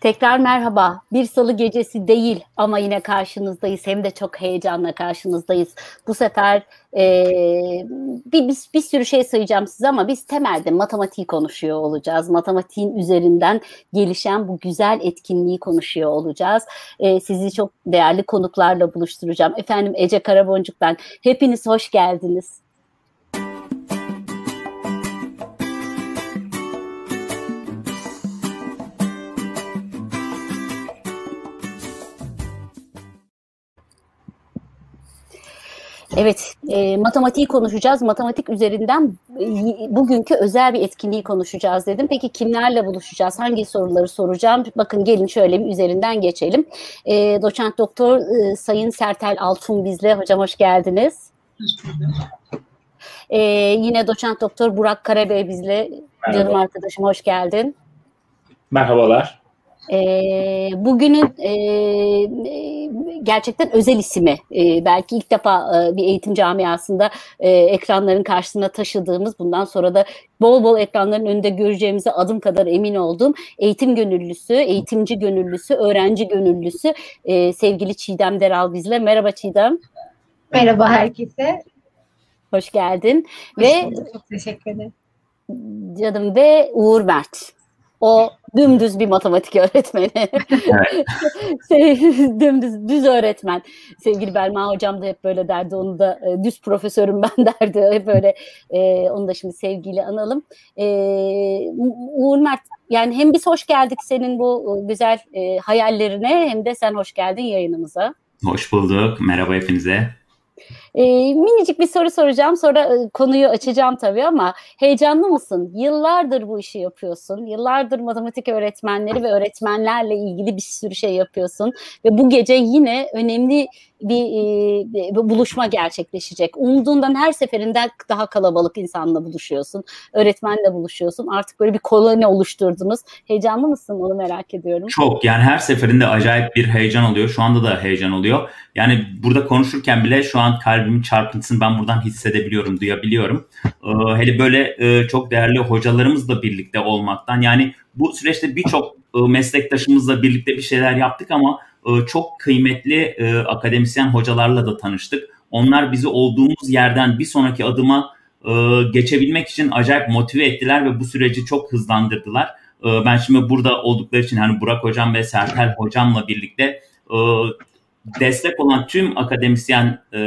Tekrar merhaba. Bir salı gecesi değil ama yine karşınızdayız. Hem de çok heyecanla karşınızdayız. Bu sefer e, bir, bir, bir sürü şey sayacağım size ama biz temelde matematiği konuşuyor olacağız. Matematiğin üzerinden gelişen bu güzel etkinliği konuşuyor olacağız. E, sizi çok değerli konuklarla buluşturacağım. Efendim Ece Karaboncuk ben. Hepiniz hoş geldiniz. Evet, e, matematiği konuşacağız. Matematik üzerinden e, bugünkü özel bir etkinliği konuşacağız dedim. Peki kimlerle buluşacağız? Hangi soruları soracağım? Bakın gelin şöyle bir üzerinden geçelim. E, doçent doktor e, Sayın Sertel Altun bizle. Hocam hoş geldiniz. E, yine doçent doktor Burak Karabey bizle. Merhaba. Canım arkadaşım hoş geldin. Merhabalar. E, bugünün e, gerçekten özel ismi. E, belki ilk defa e, bir eğitim camiasında e, ekranların karşısına taşıdığımız, bundan sonra da bol bol ekranların önünde göreceğimize adım kadar emin olduğum eğitim gönüllüsü, eğitimci gönüllüsü, öğrenci gönüllüsü e, sevgili Çiğdem Deral bizle. Merhaba Çiğdem. Merhaba herkese. Hoş geldin. Hoş ve Çok teşekkür ederim. Canım ve Uğur Mert. O dümdüz bir matematik öğretmeni. Evet. şey, dümdüz düz öğretmen. Sevgili Belma hocam da hep böyle derdi. Onu da e, düz profesörüm ben derdi. Hep böyle e, onu da şimdi sevgiyle analım. E, Uğur Mert yani hem biz hoş geldik senin bu e, güzel e, hayallerine hem de sen hoş geldin yayınımıza. Hoş bulduk. Merhaba hepinize. E, minicik bir soru soracağım sonra e, konuyu açacağım tabii ama heyecanlı mısın? Yıllardır bu işi yapıyorsun. Yıllardır matematik öğretmenleri ve öğretmenlerle ilgili bir sürü şey yapıyorsun. Ve bu gece yine önemli bir, e, bir buluşma gerçekleşecek. Umduğundan her seferinde daha kalabalık insanla buluşuyorsun. Öğretmenle buluşuyorsun. Artık böyle bir koloni oluşturdunuz. Heyecanlı mısın? Onu merak ediyorum. Çok. Yani her seferinde acayip bir heyecan oluyor. Şu anda da heyecan oluyor. Yani burada konuşurken bile şu an kalbimin çarpıntısını ben buradan hissedebiliyorum, duyabiliyorum. Ee, hele böyle e, çok değerli hocalarımızla birlikte olmaktan yani bu süreçte birçok e, meslektaşımızla birlikte bir şeyler yaptık ama e, çok kıymetli e, akademisyen hocalarla da tanıştık. Onlar bizi olduğumuz yerden bir sonraki adıma e, geçebilmek için acayip motive ettiler ve bu süreci çok hızlandırdılar. E, ben şimdi burada oldukları için hani Burak hocam ve Sertel hocamla birlikte e, destek olan tüm akademisyen e,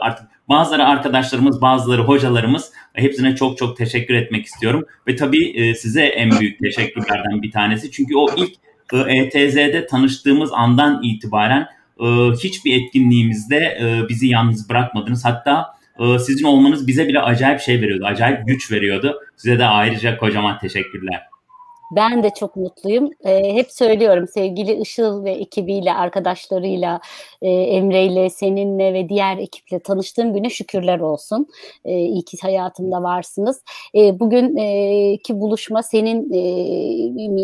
artık bazıları arkadaşlarımız, bazıları hocalarımız hepsine çok çok teşekkür etmek istiyorum. Ve tabii e, size en büyük teşekkürlerden bir tanesi. Çünkü o ilk ETZ'de tanıştığımız andan itibaren e, hiçbir etkinliğimizde e, bizi yalnız bırakmadınız. Hatta e, sizin olmanız bize bile acayip şey veriyordu, acayip güç veriyordu. Size de ayrıca kocaman teşekkürler. Ben de çok mutluyum. E, hep söylüyorum sevgili Işıl ve ekibiyle, arkadaşlarıyla, e, Emre'yle, seninle ve diğer ekiple tanıştığım güne şükürler olsun. E, iyi ki hayatımda varsınız. E, bugünkü buluşma senin e,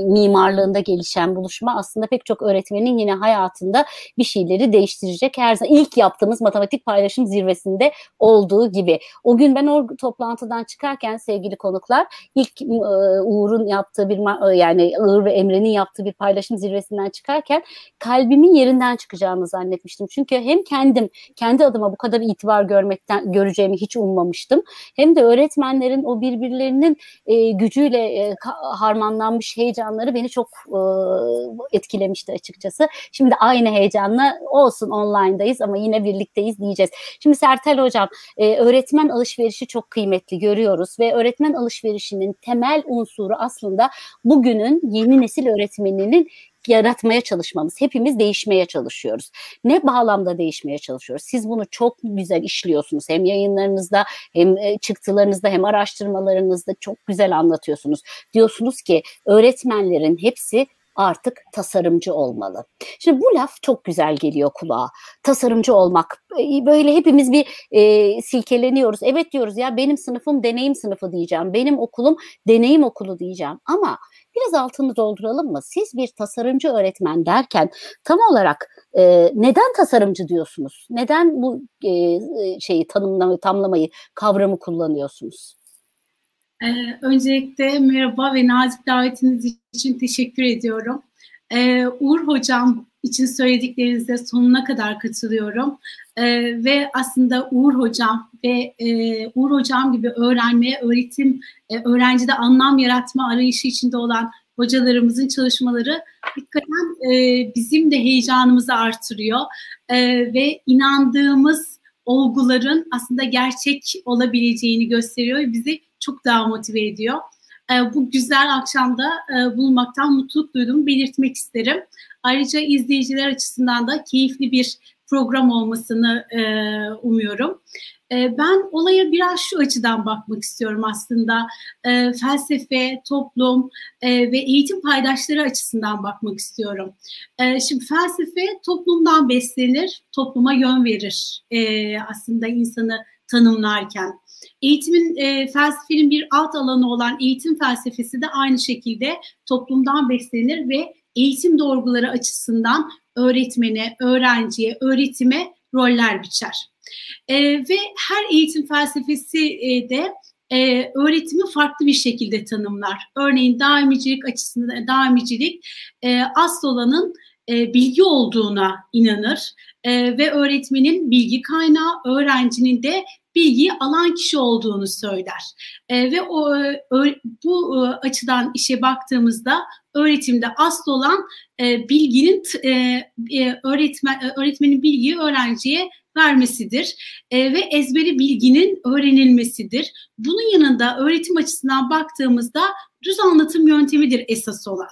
mimarlığında gelişen buluşma aslında pek çok öğretmenin yine hayatında bir şeyleri değiştirecek. Her zaman ilk yaptığımız matematik paylaşım zirvesinde olduğu gibi. O gün ben o toplantıdan çıkarken sevgili konuklar ilk e, Uğur'un yaptığı bir yani Ağır ve Emre'nin yaptığı bir paylaşım zirvesinden çıkarken kalbimin yerinden çıkacağını zannetmiştim. Çünkü hem kendim kendi adıma bu kadar itibar görmekten göreceğimi hiç ummamıştım. Hem de öğretmenlerin o birbirlerinin e, gücüyle e, harmanlanmış heyecanları beni çok e, etkilemişti açıkçası. Şimdi aynı heyecanla olsun online'dayız ama yine birlikteyiz diyeceğiz. Şimdi Sertel Hocam e, öğretmen alışverişi çok kıymetli görüyoruz ve öğretmen alışverişinin temel unsuru aslında bugünün yeni nesil öğretmeninin yaratmaya çalışmamız. Hepimiz değişmeye çalışıyoruz. Ne bağlamda değişmeye çalışıyoruz? Siz bunu çok güzel işliyorsunuz. Hem yayınlarınızda hem e, çıktılarınızda hem araştırmalarınızda çok güzel anlatıyorsunuz. Diyorsunuz ki öğretmenlerin hepsi artık tasarımcı olmalı. Şimdi bu laf çok güzel geliyor kulağa. Tasarımcı olmak. E, böyle hepimiz bir e, silkeleniyoruz. Evet diyoruz ya benim sınıfım deneyim sınıfı diyeceğim. Benim okulum deneyim okulu diyeceğim. Ama biraz altını dolduralım mı? Siz bir tasarımcı öğretmen derken tam olarak e, neden tasarımcı diyorsunuz? Neden bu e, e şeyi tanımlamayı, tamlamayı, kavramı kullanıyorsunuz? Ee, öncelikle merhaba ve nazik davetiniz için teşekkür ediyorum. Ee, Uğur Hocam için söylediklerinize sonuna kadar katılıyorum. Ee, ve aslında Uğur Hocam ve e, Uğur Hocam gibi öğrenmeye, öğretim, e, öğrencide anlam yaratma arayışı içinde olan hocalarımızın çalışmaları hakikaten e, bizim de heyecanımızı artırıyor e, ve inandığımız olguların aslında gerçek olabileceğini gösteriyor bizi çok daha motive ediyor. E, bu güzel akşamda e, bulunmaktan mutluluk duyduğumu belirtmek isterim. Ayrıca izleyiciler açısından da keyifli bir program olmasını e, umuyorum. E, ben olaya biraz şu açıdan bakmak istiyorum aslında. E, felsefe, toplum e, ve eğitim paydaşları açısından bakmak istiyorum. E, şimdi felsefe toplumdan beslenir, topluma yön verir e, aslında insanı tanımlarken. Eğitimin, e, felsefenin bir alt alanı olan eğitim felsefesi de aynı şekilde toplumdan beslenir ve eğitim doğruları açısından öğretmene, öğrenciye, öğretime roller biçer. E, ve her eğitim felsefesi e, de e, öğretimi farklı bir şekilde tanımlar. Örneğin daimicilik açısından daimicilik e, asıl olanın e, bilgi olduğuna inanır e, ve öğretmenin bilgi kaynağı, öğrencinin de bilgiyi alan kişi olduğunu söyler. E, ve o ö, bu e, açıdan işe baktığımızda öğretimde asıl olan e, bilginin e, e, öğretmen e, öğretmenin bilgiyi öğrenciye vermesidir e, ve ezberi bilginin öğrenilmesidir. Bunun yanında öğretim açısından baktığımızda düz anlatım yöntemidir esas olan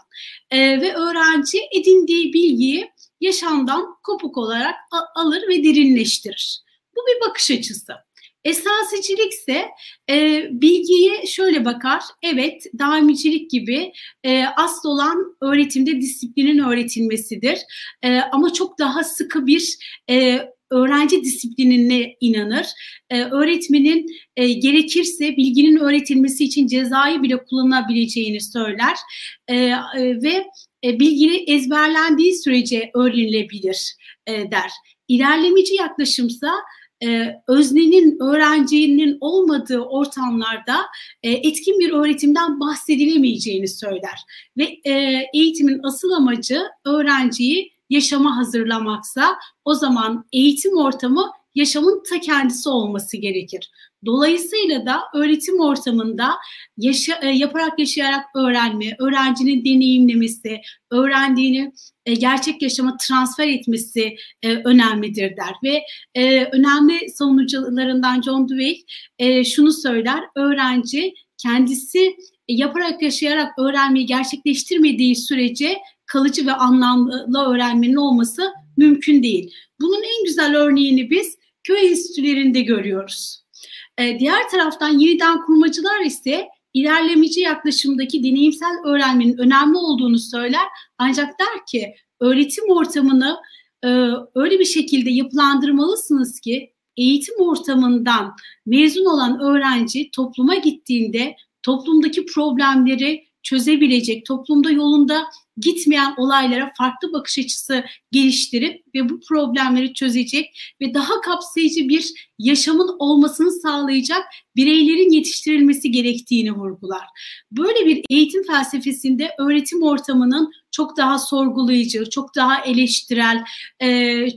e, ve öğrenci edindiği bilgiyi yaşamdan kopuk olarak alır ve derinleştirir. Bu bir bakış açısı. Esasicilik ise e, bilgiye şöyle bakar. Evet daimicilik gibi e, asıl olan öğretimde disiplinin öğretilmesidir. E, ama çok daha sıkı bir e, öğrenci disiplinine inanır. E, öğretmenin e, gerekirse bilginin öğretilmesi için cezayı bile kullanabileceğini söyler. E, e, ve e, bilgi ezberlendiği sürece öğrenilebilir e, der. İlerlemeci yaklaşımsa e, öznenin, öğrencinin olmadığı ortamlarda e, etkin bir öğretimden bahsedilemeyeceğini söyler. Ve e, eğitimin asıl amacı öğrenciyi yaşama hazırlamaksa o zaman eğitim ortamı yaşamın ta kendisi olması gerekir. Dolayısıyla da öğretim ortamında yaşa, e, yaparak yaşayarak öğrenme, öğrencinin deneyimlemesi, öğrendiğini e, gerçek yaşama transfer etmesi e, önemlidir der. Ve önemli savunucularından John Dewey şunu söyler, öğrenci kendisi yaparak yaşayarak öğrenmeyi gerçekleştirmediği sürece kalıcı ve anlamlı öğrenmenin olması mümkün değil. Bunun en güzel örneğini biz köy enstitülerinde görüyoruz. Ee, diğer taraftan yeniden kurmacılar ise ilerlemeci yaklaşımdaki deneyimsel öğrenmenin önemli olduğunu söyler. Ancak der ki öğretim ortamını e, öyle bir şekilde yapılandırmalısınız ki eğitim ortamından mezun olan öğrenci topluma gittiğinde toplumdaki problemleri çözebilecek, toplumda yolunda gitmeyen olaylara farklı bakış açısı geliştirip ve bu problemleri çözecek ve daha kapsayıcı bir yaşamın olmasını sağlayacak bireylerin yetiştirilmesi gerektiğini vurgular. Böyle bir eğitim felsefesinde öğretim ortamının çok daha sorgulayıcı, çok daha eleştirel,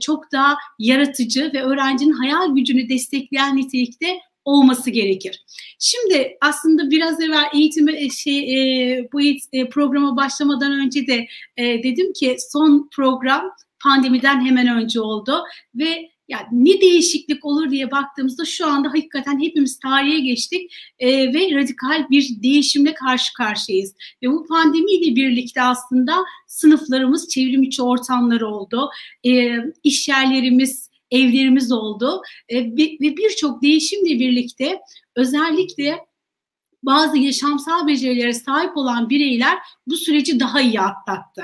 çok daha yaratıcı ve öğrencinin hayal gücünü destekleyen nitelikte olması gerekir. Şimdi aslında biraz evvel eğitime şey e, bu e, programa başlamadan önce de e, dedim ki son program pandemiden hemen önce oldu ve yani ne değişiklik olur diye baktığımızda şu anda hakikaten hepimiz tarihe geçtik e, ve radikal bir değişimle karşı karşıyayız. Ve bu pandemiyle birlikte aslında sınıflarımız çevrim içi ortamları oldu. E, iş yerlerimiz evlerimiz oldu e, ve birçok değişimle birlikte özellikle bazı yaşamsal becerilere sahip olan bireyler bu süreci daha iyi atlattı.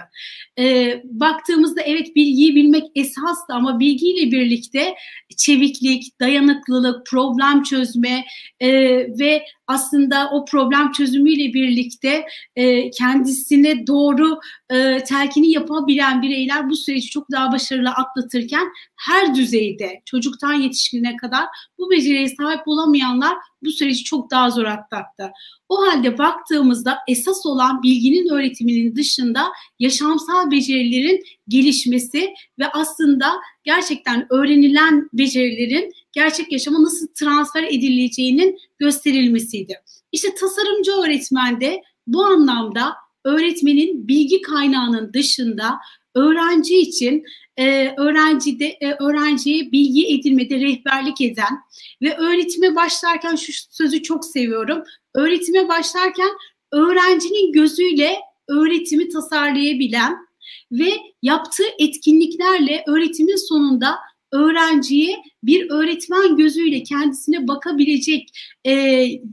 E, baktığımızda evet bilgiyi bilmek esastı ama bilgiyle birlikte çeviklik, dayanıklılık, problem çözme e, ve aslında o problem çözümüyle birlikte e, kendisine doğru e, telkini yapabilen bireyler bu süreci çok daha başarılı atlatırken her düzeyde çocuktan yetişkine kadar bu beceriye sahip olamayanlar bu süreci çok daha zor atlattı. O halde baktığımızda esas olan bilginin öğretiminin dışında yaşamsal becerilerin gelişmesi ve aslında gerçekten öğrenilen becerilerin gerçek yaşama nasıl transfer edileceğinin gösterilmesiydi. İşte tasarımcı öğretmende bu anlamda öğretmenin bilgi kaynağının dışında öğrenci için e, öğrencide e, öğrenciye bilgi edinmede rehberlik eden ve öğretime başlarken şu sözü çok seviyorum. Öğretime başlarken öğrencinin gözüyle öğretimi tasarlayabilen ve yaptığı etkinliklerle öğretimin sonunda öğrenciye bir öğretmen gözüyle kendisine bakabilecek e,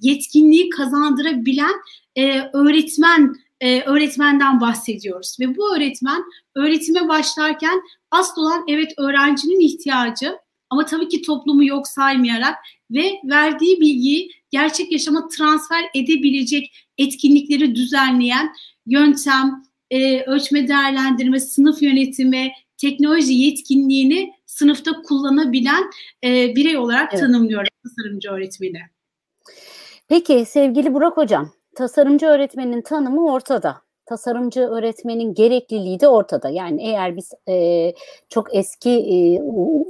yetkinliği kazandırabilen e, öğretmen e, öğretmenden bahsediyoruz. Ve bu öğretmen öğretime başlarken asıl olan evet öğrencinin ihtiyacı ama tabii ki toplumu yok saymayarak ve verdiği bilgiyi gerçek yaşama transfer edebilecek etkinlikleri düzenleyen yöntem, e, ölçme değerlendirme, sınıf yönetimi, teknoloji yetkinliğini sınıfta kullanabilen e, birey olarak evet. tanımlıyorum tasarımcı öğretmeni. Peki sevgili Burak Hocam, tasarımcı öğretmenin tanımı ortada tasarımcı öğretmenin gerekliliği de ortada. Yani eğer biz e, çok eski e,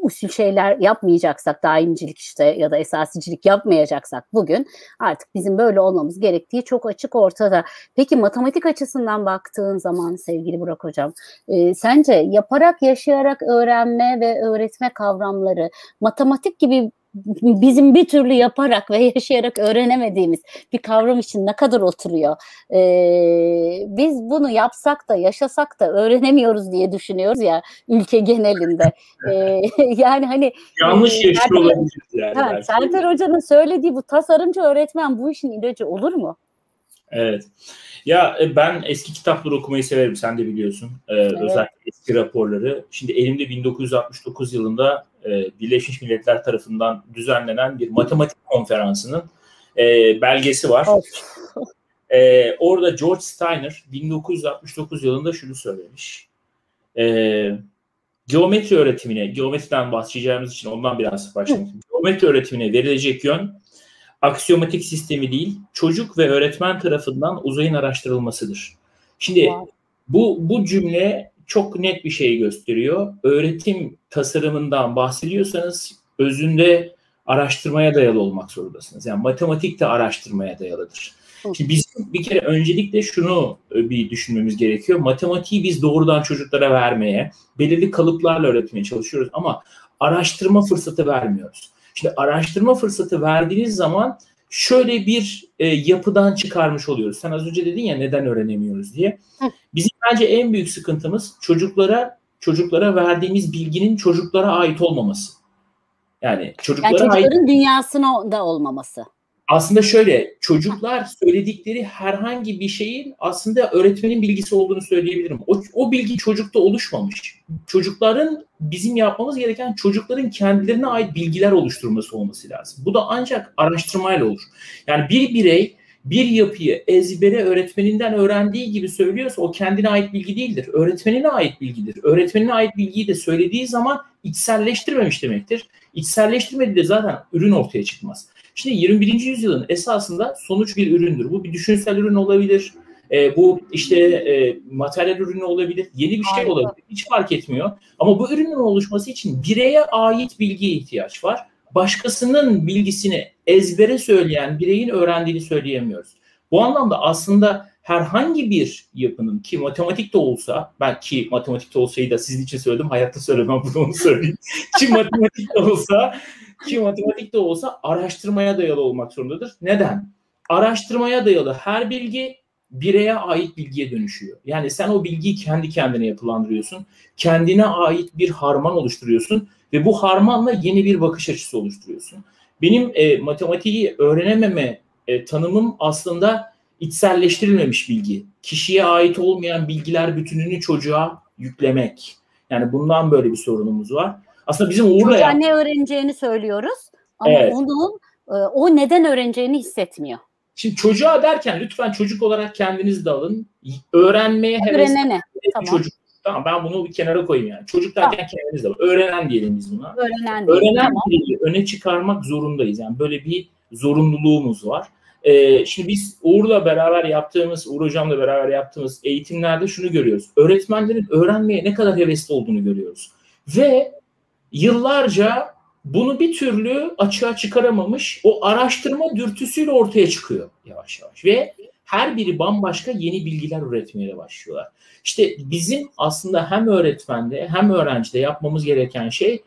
usul şeyler yapmayacaksak, daimcilik işte ya da esasicilik yapmayacaksak bugün artık bizim böyle olmamız gerektiği çok açık ortada. Peki matematik açısından baktığın zaman sevgili Burak Hocam, e, sence yaparak, yaşayarak öğrenme ve öğretme kavramları matematik gibi bizim bir türlü yaparak ve yaşayarak öğrenemediğimiz bir kavram için ne kadar oturuyor. Ee, biz bunu yapsak da yaşasak da öğrenemiyoruz diye düşünüyoruz ya ülke genelinde. Ee, yani hani yanlış e, yaşıyor olabilir yani. Ha, Serter Hoca'nın söylediği bu tasarımcı öğretmen bu işin ilacı olur mu? Evet. Ya e, ben eski kitapları okumayı severim. Sen de biliyorsun. Ee, evet. Özellikle eski raporları. Şimdi elimde 1969 yılında e, Birleşmiş Milletler tarafından düzenlenen bir matematik konferansının e, belgesi var. e, orada George Steiner 1969 yılında şunu söylemiş. E, geometri öğretimine, geometriden bahsedeceğimiz için ondan biraz başlayayım. Geometri öğretimine verilecek yön aksiyomatik sistemi değil, çocuk ve öğretmen tarafından uzayın araştırılmasıdır. Şimdi bu bu cümle çok net bir şey gösteriyor. Öğretim tasarımından bahsediyorsanız özünde araştırmaya dayalı olmak zorundasınız. Yani matematik de araştırmaya dayalıdır. Şimdi biz bir kere öncelikle şunu e, bir düşünmemiz gerekiyor. Matematiği biz doğrudan çocuklara vermeye, belirli kalıplarla öğretmeye çalışıyoruz ama araştırma fırsatı vermiyoruz. Şimdi araştırma fırsatı verdiğiniz zaman şöyle bir e, yapıdan çıkarmış oluyoruz. Sen az önce dedin ya neden öğrenemiyoruz diye. Bizim bence en büyük sıkıntımız çocuklara çocuklara verdiğimiz bilginin çocuklara ait olmaması. Yani çocuklara yani çocukların ait... dünyasına da olmaması aslında şöyle çocuklar söyledikleri herhangi bir şeyin aslında öğretmenin bilgisi olduğunu söyleyebilirim. O, o bilgi çocukta oluşmamış. Çocukların bizim yapmamız gereken çocukların kendilerine ait bilgiler oluşturması olması lazım. Bu da ancak araştırmayla olur. Yani bir birey bir yapıyı ezbere öğretmeninden öğrendiği gibi söylüyorsa o kendine ait bilgi değildir. Öğretmenine ait bilgidir. Öğretmenine ait bilgiyi de söylediği zaman içselleştirmemiş demektir. İçselleştirmediği de zaten ürün ortaya çıkmaz. Şimdi 21. yüzyılın esasında sonuç bir üründür. Bu bir düşünsel ürün olabilir. E, bu işte e, materyal ürünü olabilir, yeni bir şey olabilir. Hiç fark etmiyor. Ama bu ürünün oluşması için bireye ait bilgiye ihtiyaç var. Başkasının bilgisini ezbere söyleyen bireyin öğrendiğini söyleyemiyoruz. Bu anlamda aslında herhangi bir yapının ki matematik de olsa ben ki matematikte olsaydı da sizin için söyledim hayatta söylemem bunu onu söyleyeyim. ki matematik de olsa ki matematik de olsa araştırmaya dayalı olmak zorundadır. Neden? Araştırmaya dayalı her bilgi bireye ait bilgiye dönüşüyor. Yani sen o bilgiyi kendi kendine yapılandırıyorsun. Kendine ait bir harman oluşturuyorsun ve bu harmanla yeni bir bakış açısı oluşturuyorsun. Benim e, matematiği öğrenememe e, tanımım aslında içselleştirilmemiş bilgi. Kişiye ait olmayan bilgiler bütününü çocuğa yüklemek. Yani bundan böyle bir sorunumuz var. Aslında bizim Uğur'la Çocuğa ne öğreneceğini söylüyoruz ama evet. onun e, o neden öğreneceğini hissetmiyor. Şimdi çocuğa derken lütfen çocuk olarak kendiniz de alın. Öğrenmeye heves Öğrenene. Tamam. çocuk. Tamam ben bunu bir kenara koyayım yani. Çocuk derken kendiniz de alın. Öğrenen diyelim biz buna. Öğrenen. Öğrenen Tamam. öne çıkarmak zorundayız. Yani böyle bir zorunluluğumuz var. Ee, şimdi biz Uğur'la beraber yaptığımız, Uğur Hocam'la beraber yaptığımız eğitimlerde şunu görüyoruz. Öğretmenlerin öğrenmeye ne kadar hevesli olduğunu görüyoruz. Ve yıllarca bunu bir türlü açığa çıkaramamış o araştırma dürtüsüyle ortaya çıkıyor yavaş yavaş. Ve her biri bambaşka yeni bilgiler üretmeye başlıyorlar. İşte bizim aslında hem öğretmende hem öğrencide yapmamız gereken şey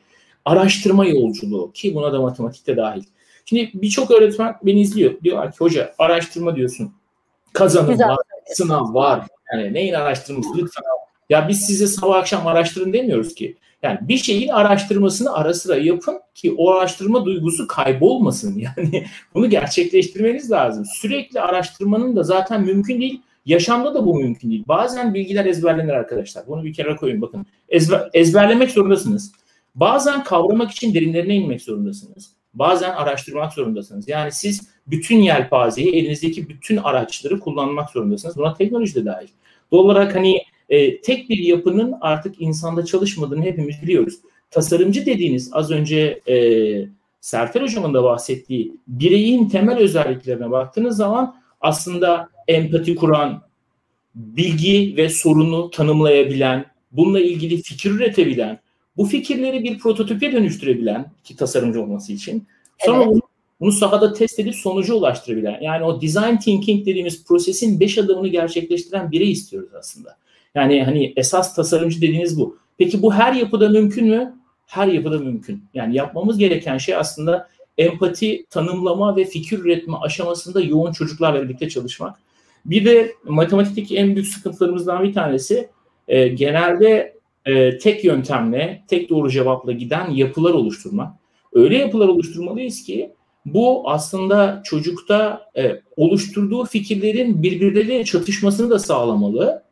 araştırma yolculuğu ki buna da matematikte dahil. Şimdi birçok öğretmen beni izliyor. Diyorlar ki hoca araştırma diyorsun. Kazanım Güzel. var, sınav var. Yani neyin araştırması lütfen. Ya biz size sabah akşam araştırın demiyoruz ki. Yani bir şeyin araştırmasını ara sıra yapın ki o araştırma duygusu kaybolmasın. Yani bunu gerçekleştirmeniz lazım. Sürekli araştırmanın da zaten mümkün değil. Yaşamda da bu mümkün değil. Bazen bilgiler ezberlenir arkadaşlar. Bunu bir kere koyun bakın. Ezber, ezberlemek zorundasınız. Bazen kavramak için derinlerine inmek zorundasınız. Bazen araştırmak zorundasınız. Yani siz bütün yelpazeyi, elinizdeki bütün araçları kullanmak zorundasınız. Buna teknoloji de dahil. Doğal olarak hani e, tek bir yapının artık insanda çalışmadığını hepimiz biliyoruz. Tasarımcı dediğiniz az önce e, Sertel Hocam'ın da bahsettiği bireyin temel özelliklerine baktığınız zaman aslında empati kuran, bilgi ve sorunu tanımlayabilen, bununla ilgili fikir üretebilen, bu fikirleri bir prototipe dönüştürebilen ki tasarımcı olması için sonra Evet. bunu, bunu sahada test edip sonuca ulaştırabilen yani o design thinking dediğimiz prosesin beş adımını gerçekleştiren biri istiyoruz aslında. Yani hani esas tasarımcı dediğiniz bu. Peki bu her yapıda mümkün mü? Her yapıda mümkün. Yani yapmamız gereken şey aslında empati, tanımlama ve fikir üretme aşamasında yoğun çocuklarla birlikte çalışmak. Bir de matematikteki en büyük sıkıntılarımızdan bir tanesi e, genelde e, tek yöntemle, tek doğru cevapla giden yapılar oluşturmak. Öyle yapılar oluşturmalıyız ki bu aslında çocukta e, oluşturduğu fikirlerin birbirleriyle çatışmasını da sağlamalı.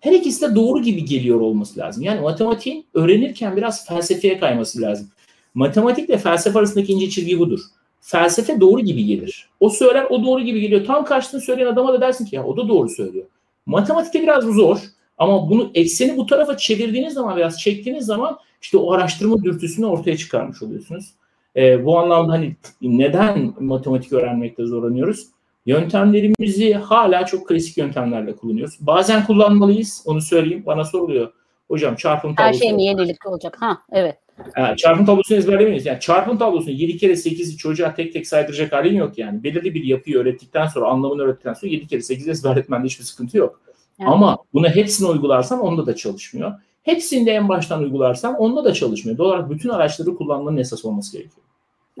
Her ikisi de doğru gibi geliyor olması lazım. Yani matematiğin öğrenirken biraz felsefeye kayması lazım. Matematikle felsefe arasındaki ince çizgi budur. Felsefe doğru gibi gelir. O söyler o doğru gibi geliyor. Tam karşısını söyleyen adama da dersin ki ya o da doğru söylüyor. Matematikte biraz zor ama bunu ekseni bu tarafa çevirdiğiniz zaman biraz çektiğiniz zaman işte o araştırma dürtüsünü ortaya çıkarmış oluyorsunuz. Ee, bu anlamda hani neden matematik öğrenmekte zorlanıyoruz? Yöntemlerimizi hala çok klasik yöntemlerle kullanıyoruz. Bazen kullanmalıyız, onu söyleyeyim. Bana soruluyor. Hocam çarpım Her tablosu. şey mi yenilik olacak? Ha evet. Ha, çarpım tablosunu ezberlemeyiz. Yani çarpım tablosunu 7 kere 8'i çocuğa tek tek saydıracak halin yok yani. Belirli bir yapıyı öğrettikten sonra, anlamını öğrettikten sonra 7 kere 8 ezberletmende hiçbir sıkıntı yok. Yani. Ama bunu hepsini uygularsan onda da çalışmıyor. Hepsini de en baştan uygularsan onda da çalışmıyor. Doğal olarak bütün araçları kullanmanın esas olması gerekiyor.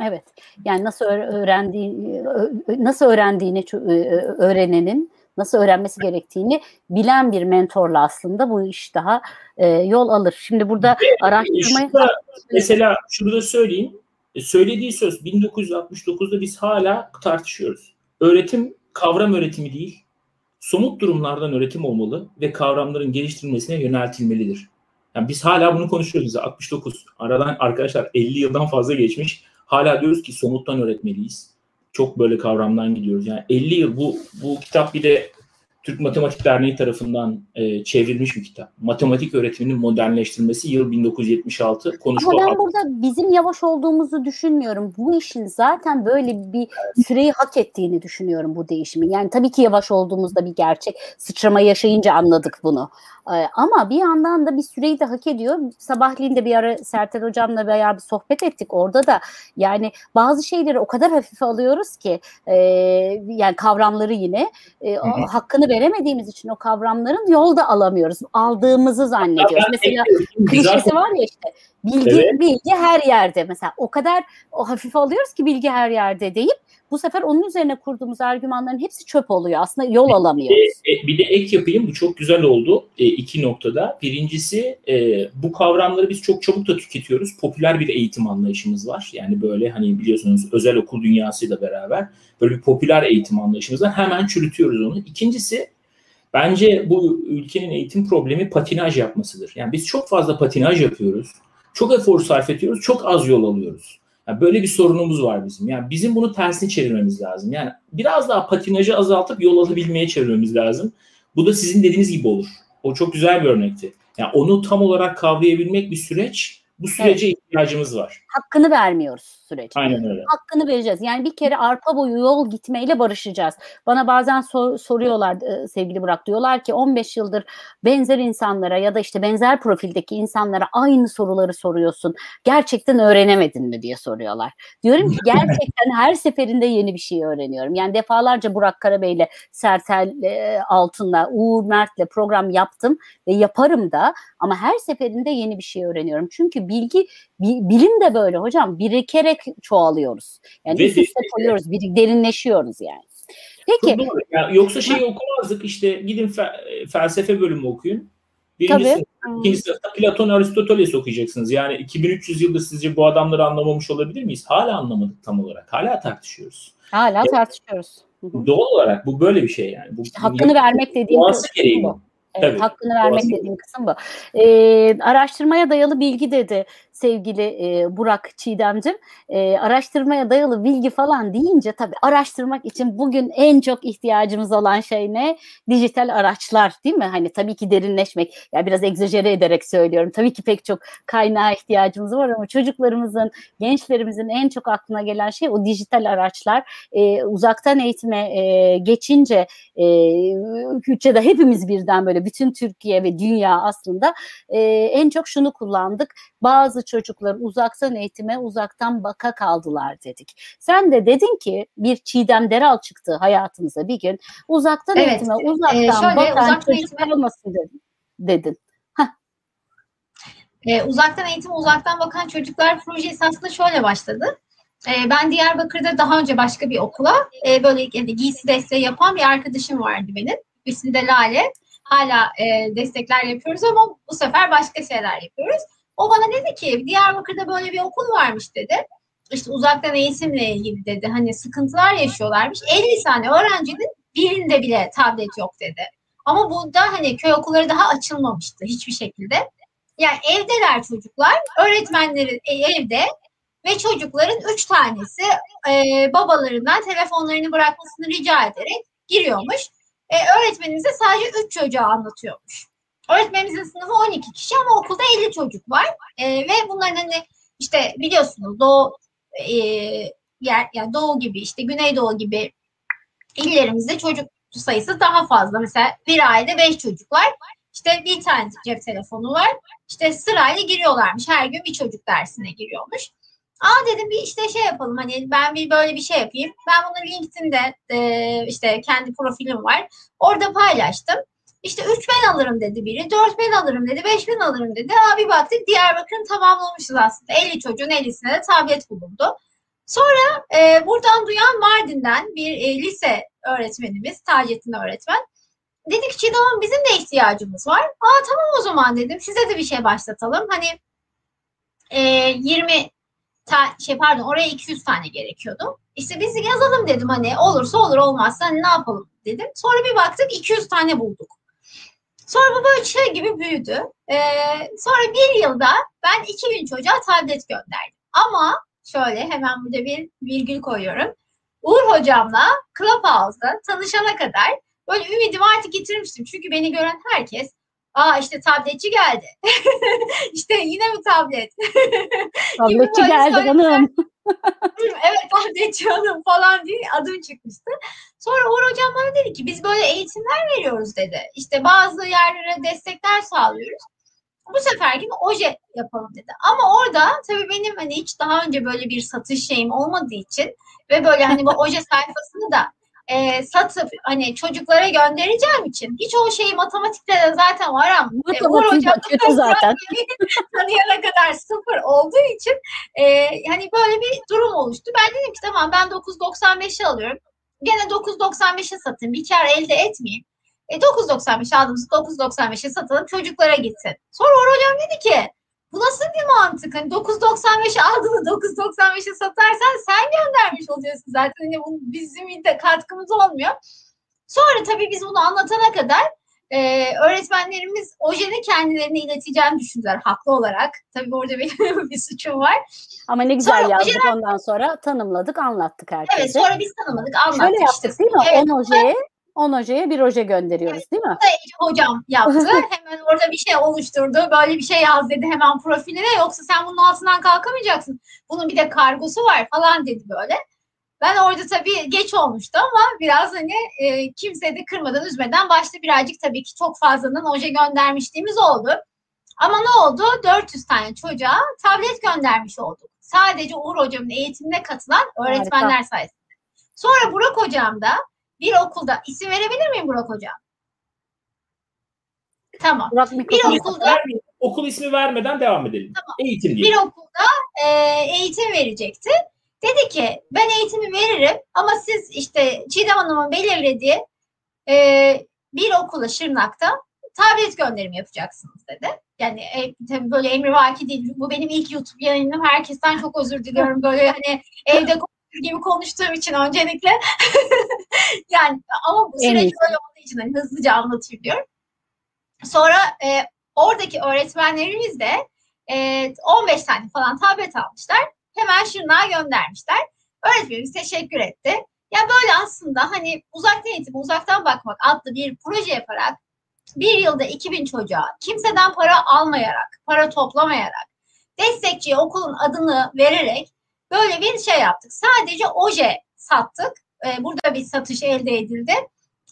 Evet. Yani nasıl öğrendiği nasıl öğrendiğini öğrenenin nasıl öğrenmesi gerektiğini bilen bir mentorla aslında bu iş daha e, yol alır. Şimdi burada araştırmayı şurada, mesela şurada söyleyeyim. E, Söylediği söz 1969'da biz hala tartışıyoruz. Öğretim kavram öğretimi değil, somut durumlardan öğretim olmalı ve kavramların geliştirilmesine yöneltilmelidir. Yani biz hala bunu konuşuyoruz. 69. Aradan arkadaşlar 50 yıldan fazla geçmiş. Hala diyoruz ki somuttan öğretmeliyiz. Çok böyle kavramdan gidiyoruz. Yani 50 yıl bu bu kitap bir de Türk Matematik Derneği tarafından e, çevrilmiş bir kitap. Matematik öğretiminin modernleştirilmesi yıl 1976. Konuşma Ama ben burada bizim yavaş olduğumuzu düşünmüyorum. Bu işin zaten böyle bir süreyi hak ettiğini düşünüyorum bu değişimin. Yani tabii ki yavaş olduğumuzda bir gerçek. Sıçrama yaşayınca anladık bunu. Ama bir yandan da bir süreyi de hak ediyor. Sabahleyin de bir ara Sertel Hocam'la bayağı bir sohbet ettik. Orada da yani bazı şeyleri o kadar hafife alıyoruz ki e, yani kavramları yine e, o, hakkını veremediğimiz için o kavramların yolda alamıyoruz. Aldığımızı zannediyoruz. Mesela klişesi var ya işte bilgi evet. bilgi her yerde. Mesela o kadar o hafife alıyoruz ki bilgi her yerde deyip bu sefer onun üzerine kurduğumuz argümanların hepsi çöp oluyor. Aslında yol alamıyoruz. Bir de, bir de ek yapayım. Bu çok güzel oldu e, iki noktada. Birincisi e, bu kavramları biz çok çabuk da tüketiyoruz. Popüler bir eğitim anlayışımız var. Yani böyle hani biliyorsunuz özel okul dünyasıyla beraber böyle bir popüler eğitim anlayışımız var. Hemen çürütüyoruz onu. İkincisi bence bu ülkenin eğitim problemi patinaj yapmasıdır. Yani biz çok fazla patinaj yapıyoruz. Çok efor sarf ediyoruz. Çok az yol alıyoruz. Yani böyle bir sorunumuz var bizim. Yani bizim bunu tersine çevirmemiz lazım. Yani biraz daha patinajı azaltıp yol alabilmeye çevirmemiz lazım. Bu da sizin dediğiniz gibi olur. O çok güzel bir örnekti. Yani onu tam olarak kavrayabilmek bir süreç. Bu sürece evet. ihtiyacımız var. Hakkını vermiyoruz süreç. Aynen öyle. Hakkını vereceğiz. Yani bir kere arpa boyu yol gitmeyle barışacağız. Bana bazen sor, soruyorlar e, sevgili Burak diyorlar ki 15 yıldır benzer insanlara ya da işte benzer profildeki insanlara aynı soruları soruyorsun. Gerçekten öğrenemedin mi diye soruyorlar. Diyorum ki gerçekten her seferinde yeni bir şey öğreniyorum. Yani defalarca Burak Karabey'le, Sertel e, Altın'la, Uğur Mert'le program yaptım ve yaparım da ama her seferinde yeni bir şey öğreniyorum. Çünkü bilgi bilim de böyle hocam birikerek çoğalıyoruz. Yani üst üste koyuyoruz, bir, derinleşiyoruz yani. Peki. Ya, yoksa şeyi okumazdık işte gidin fe, felsefe bölümü okuyun. Birinci Tabii. ikinci sınıfta Platon, Aristoteles okuyacaksınız. Yani 2300 yıldır sizce bu adamları anlamamış olabilir miyiz? Hala anlamadık tam olarak. Hala tartışıyoruz. Hala ya, tartışıyoruz. Doğal olarak bu böyle bir şey yani. Bu, işte hakkını vermek dediğim gereği bu. Evet, Tabii, hakkını vermek dediğim kısım bu. Ee, araştırmaya dayalı bilgi dedi sevgili e, Burak Çiğdemcim. E, araştırmaya dayalı bilgi falan deyince tabii araştırmak için bugün en çok ihtiyacımız olan şey ne? Dijital araçlar değil mi? Hani tabii ki derinleşmek. Ya yani biraz egzajere ederek söylüyorum. Tabii ki pek çok kaynağa ihtiyacımız var ama çocuklarımızın, gençlerimizin en çok aklına gelen şey o dijital araçlar. E, uzaktan eğitime e, geçince e, ülkede hepimiz birden böyle bütün Türkiye ve dünya aslında e, en çok şunu kullandık. Bazı çocuklar uzaktan eğitime uzaktan baka kaldılar dedik. Sen de dedin ki bir Çiğdem Deral çıktı hayatımıza bir gün. Uzaktan evet. eğitime uzaktan ee, şöyle, bakan uzaktan çocuklar eğitime... olmasın dedin. dedin. Ee, uzaktan eğitim, uzaktan bakan çocuklar projesi aslında şöyle başladı. Ee, ben Diyarbakır'da daha önce başka bir okula e, böyle yani giysi desteği yapan bir arkadaşım vardı benim. İsmi de Lale. Hala e, destekler yapıyoruz ama bu sefer başka şeyler yapıyoruz. O bana dedi ki Diyarbakır'da böyle bir okul varmış dedi. İşte uzaktan eğitimle ilgili dedi. Hani sıkıntılar yaşıyorlarmış. 50 tane öğrencinin birinde bile tablet yok dedi. Ama bu da hani köy okulları daha açılmamıştı hiçbir şekilde. Yani evdeler çocuklar, öğretmenleri e, evde ve çocukların üç tanesi e, babalarından telefonlarını bırakmasını rica ederek giriyormuş. E, öğretmenimize sadece üç çocuğa anlatıyormuş. Öğretmenimizin sınıfı 12 kişi ama okulda 50 çocuk var. E, ve bunların hani işte biliyorsunuz Doğu e, yer, yani Doğu gibi işte Güneydoğu gibi illerimizde çocuk sayısı daha fazla. Mesela bir ailede 5 çocuk var. İşte bir tane cep telefonu var. İşte sırayla giriyorlarmış. Her gün bir çocuk dersine giriyormuş. Aa dedim bir işte şey yapalım hani ben bir böyle bir şey yapayım. Ben bunu LinkedIn'de e, işte kendi profilim var. Orada paylaştım. İşte 3 ben alırım dedi biri, 4 ben alırım dedi, 5 ben alırım dedi. Abi baktık Diyarbakır'ın tamamlamışız aslında. 50 çocuğun 50'sine de tablet bulundu. Sonra e, buradan duyan Mardin'den bir e, lise öğretmenimiz, Taceddin öğretmen. Dedi ki Çiğdem bizim de ihtiyacımız var. Aa tamam o zaman dedim. Size de bir şey başlatalım. Hani e, 20 ta, şey pardon oraya 200 tane gerekiyordu. İşte biz yazalım dedim hani olursa olur olmazsa hani ne yapalım dedim. Sonra bir baktık 200 tane bulduk. Sonra bu böyle şey gibi büyüdü. Ee, sonra bir yılda ben 2000 çocuğa tablet gönderdim. Ama şöyle hemen burada bir virgül koyuyorum. Uğur hocamla Clubhouse'da tanışana kadar böyle ümidimi artık getirmiştim. Çünkü beni gören herkes Aa işte tabletçi geldi. İşte yine mi tablet? Tabletçi geldi hanım. evet tabletçi hanım falan diye adım çıkmıştı. Sonra Uğur Hocam bana dedi ki biz böyle eğitimler veriyoruz dedi. İşte bazı yerlere destekler sağlıyoruz. Bu sefer gibi oje yapalım dedi. Ama orada tabii benim hani hiç daha önce böyle bir satış şeyim olmadığı için ve böyle hani bu oje sayfasını da e, satıp hani çocuklara göndereceğim için hiç o şeyi matematikte de zaten var ama e, Uğur Hocam kötü zaten. tanıyana kadar sıfır olduğu için e, hani böyle bir durum oluştu. Ben dedim ki tamam ben 9.95'i alıyorum. Gene 9.95'e satayım. Bir kar elde etmeyeyim. E 9.95 aldığımız 9.95'e satalım çocuklara gitsin. Sonra Uğur Hocam dedi ki bu nasıl bir mantık? Hani 9.95 aldığını 9.95'e satarsan sen göndermiş oluyorsun zaten. Hani bu bizim de katkımız olmuyor. Sonra tabii biz bunu anlatana kadar Ee, öğretmenlerimiz ojeni kendilerine ileteceğini düşündüler haklı olarak. Tabii orada benim bir suçum var. Ama ne güzel Sonra yazdık ondan sonra tanımladık, anlattık herkese. Evet sonra biz tanımadık anlattık. Şöyle yaptık değil mi? Evet, 10 ojeye, 10 ojeye bir oje gönderiyoruz değil mi? hocam yaptı. Hemen orada bir şey oluşturdu. Böyle bir şey yaz dedi hemen profiline. Yoksa sen bunun altından kalkamayacaksın. Bunun bir de kargosu var falan dedi böyle. Ben orada tabii geç olmuştu ama biraz hani e, kimse de kırmadan üzmeden başta birazcık tabii ki çok fazladan oje göndermişliğimiz oldu. Ama ne oldu? 400 tane çocuğa tablet göndermiş olduk. Sadece Uğur hocamın eğitimine katılan öğretmenler Harika. sayesinde. Sonra Burak hocam da bir okulda isim verebilir miyim Burak hocam? Tamam. Burak Bir okulda. Okul ismi vermeden devam edelim. Eğitim diye. bir okulda e, eğitim verecekti. Dedi ki ben eğitimi veririm ama siz işte Çiğdem Hanım'ın belirlediği e, bir okula Şırnak'ta tablet gönderimi yapacaksınız dedi. Yani e, tabii böyle emrivaki değil. Bu benim ilk YouTube yayınım. Herkesten çok özür diliyorum. Böyle hani evde gibi konuştuğum için öncelikle. yani ama bu süreç iyisi. böyle olduğu için hani hızlıca anlatayım diyorum. Sonra e, oradaki öğretmenlerimiz de e, 15 tane falan tablet almışlar. Hemen Şırnak'a göndermişler. Öğretmenimiz teşekkür etti. Ya böyle aslında hani uzaktan eğitim, uzaktan bakmak adlı bir proje yaparak bir yılda 2000 çocuğa kimseden para almayarak, para toplamayarak, destekçiye okulun adını vererek böyle bir şey yaptık. Sadece oje sattık. Ee, burada bir satış elde edildi.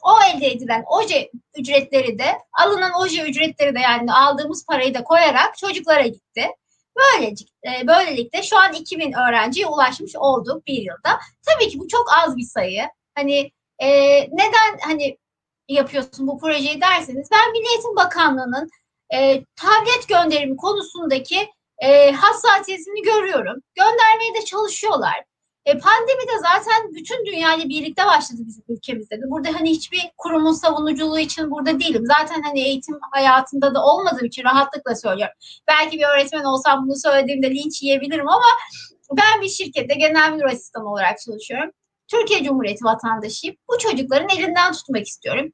O elde edilen oje ücretleri de alınan oje ücretleri de yani aldığımız parayı da koyarak çocuklara gitti. Böylece, e, böylelikle şu an 2000 öğrenciye ulaşmış olduk bir yılda. Tabii ki bu çok az bir sayı. Hani e, neden hani yapıyorsun bu projeyi derseniz ben Milli Eğitim Bakanlığı'nın e, tablet gönderimi konusundaki e, hassasiyetini görüyorum. Göndermeye de çalışıyorlar. E, pandemi de zaten bütün dünyayla birlikte başladı bizim ülkemizde de. Burada hani hiçbir kurumun savunuculuğu için burada değilim. Zaten hani eğitim hayatında da olmadığım için rahatlıkla söylüyorum. Belki bir öğretmen olsam bunu söylediğimde linç yiyebilirim ama ben bir şirkette genel müdür asistanı olarak çalışıyorum. Türkiye Cumhuriyeti vatandaşıyım. Bu çocukların elinden tutmak istiyorum.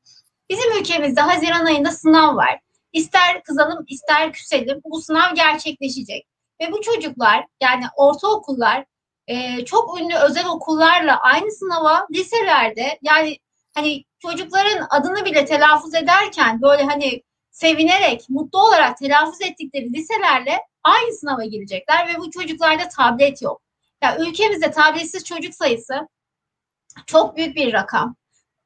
Bizim ülkemizde Haziran ayında sınav var. İster kızalım ister küselim bu sınav gerçekleşecek. Ve bu çocuklar yani ortaokullar e, çok ünlü özel okullarla aynı sınava liselerde yani hani çocukların adını bile telaffuz ederken böyle hani sevinerek, mutlu olarak telaffuz ettikleri liselerle aynı sınava girecekler ve bu çocuklarda tablet yok. Ya yani ülkemizde tabletsiz çocuk sayısı çok büyük bir rakam.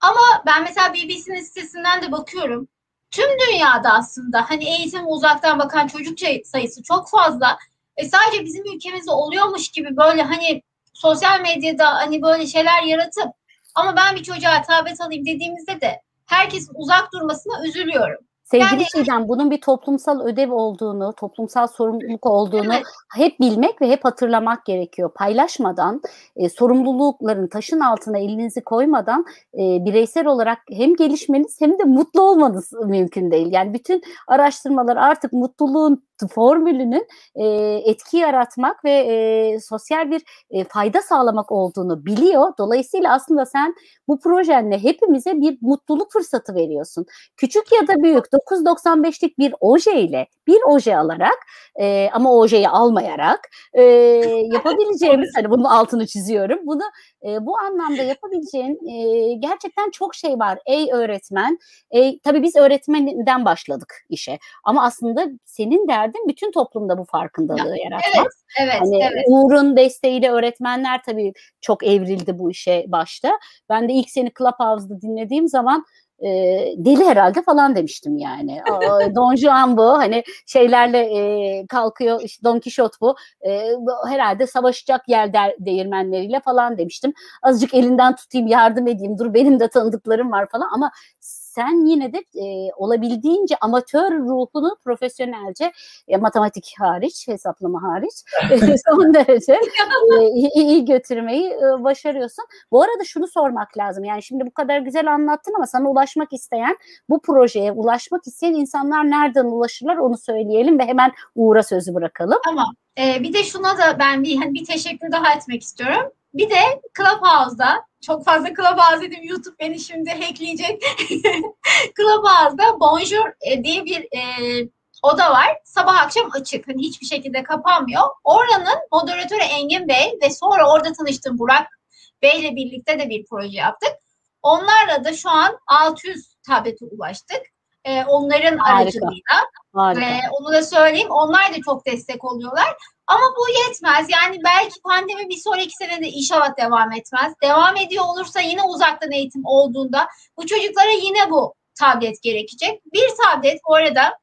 Ama ben mesela BBC'nin sitesinden de bakıyorum. Tüm dünyada aslında hani eğitim uzaktan bakan çocuk sayısı çok fazla. E sadece bizim ülkemizde oluyormuş gibi böyle hani sosyal medyada hani böyle şeyler yaratıp ama ben bir çocuğa tablet alayım dediğimizde de herkesin uzak durmasına üzülüyorum. Sevgili Yani- Çiğdem bunun bir toplumsal ödev olduğunu, toplumsal sorumluluk olduğunu Evet. hep bilmek ve hep hatırlamak gerekiyor. Paylaşmadan, e, sorumlulukların taşın altına elinizi koymadan e, bireysel olarak hem gelişmeniz hem de mutlu olmanız mümkün değil. Yani bütün araştırmalar artık mutluluğun formülünün e, etki yaratmak ve e, sosyal bir e, fayda sağlamak olduğunu biliyor. Dolayısıyla aslında sen bu projenle hepimize bir mutluluk fırsatı veriyorsun. Küçük ya da büyük 9.95'lik bir oje ile bir oje alarak e, ama ojeyi almayarak e, yapabileceğimiz hani bunun altını çiziyorum. Bunu e, bu anlamda yapabileceğin e, gerçekten çok şey var. Ey öğretmen, e, tabii biz öğretmenden başladık işe. Ama aslında senin derdin bütün toplumda bu farkındalığı yaratmak. Evet, Hani evet. Uğur'un desteğiyle öğretmenler tabii çok evrildi bu işe başta. Ben de ilk seni Clubhouse'da dinlediğim zaman e, deli herhalde falan demiştim yani. Don Juan bu hani şeylerle e, kalkıyor işte Don Quixote bu. E, herhalde savaşacak yer der, değirmenleriyle falan demiştim. Azıcık elinden tutayım yardım edeyim dur benim de tanıdıklarım var falan ama sen yine de e, olabildiğince amatör ruhunu profesyonelce e, matematik hariç, hesaplama hariç son derece e, iyi, iyi götürmeyi e, başarıyorsun. Bu arada şunu sormak lazım. Yani şimdi bu kadar güzel anlattın ama sana ulaşmak isteyen, bu projeye ulaşmak isteyen insanlar nereden ulaşırlar onu söyleyelim ve hemen Uğur'a sözü bırakalım. Tamam. Ee, bir de şuna da ben bir hani bir teşekkür daha etmek istiyorum. Bir de Clubhouse'da çok fazla Clubhouse dedim YouTube beni şimdi hackleyecek. Clubhouse'da Bonjour e, diye bir e, oda var. Sabah akşam açık. Hani hiçbir şekilde kapanmıyor. Oranın moderatörü Engin Bey ve sonra orada tanıştığım Burak Bey ile birlikte de bir proje yaptık. Onlarla da şu an 600 tablete ulaştık. Ee, onların Harika. aracılığıyla. Harika. Ve onu da söyleyeyim. Onlar da çok destek oluyorlar. Ama bu yetmez. Yani belki pandemi bir sonraki sene de inşallah devam etmez. Devam ediyor olursa yine uzaktan eğitim olduğunda bu çocuklara yine bu tablet gerekecek. Bir tablet bu arada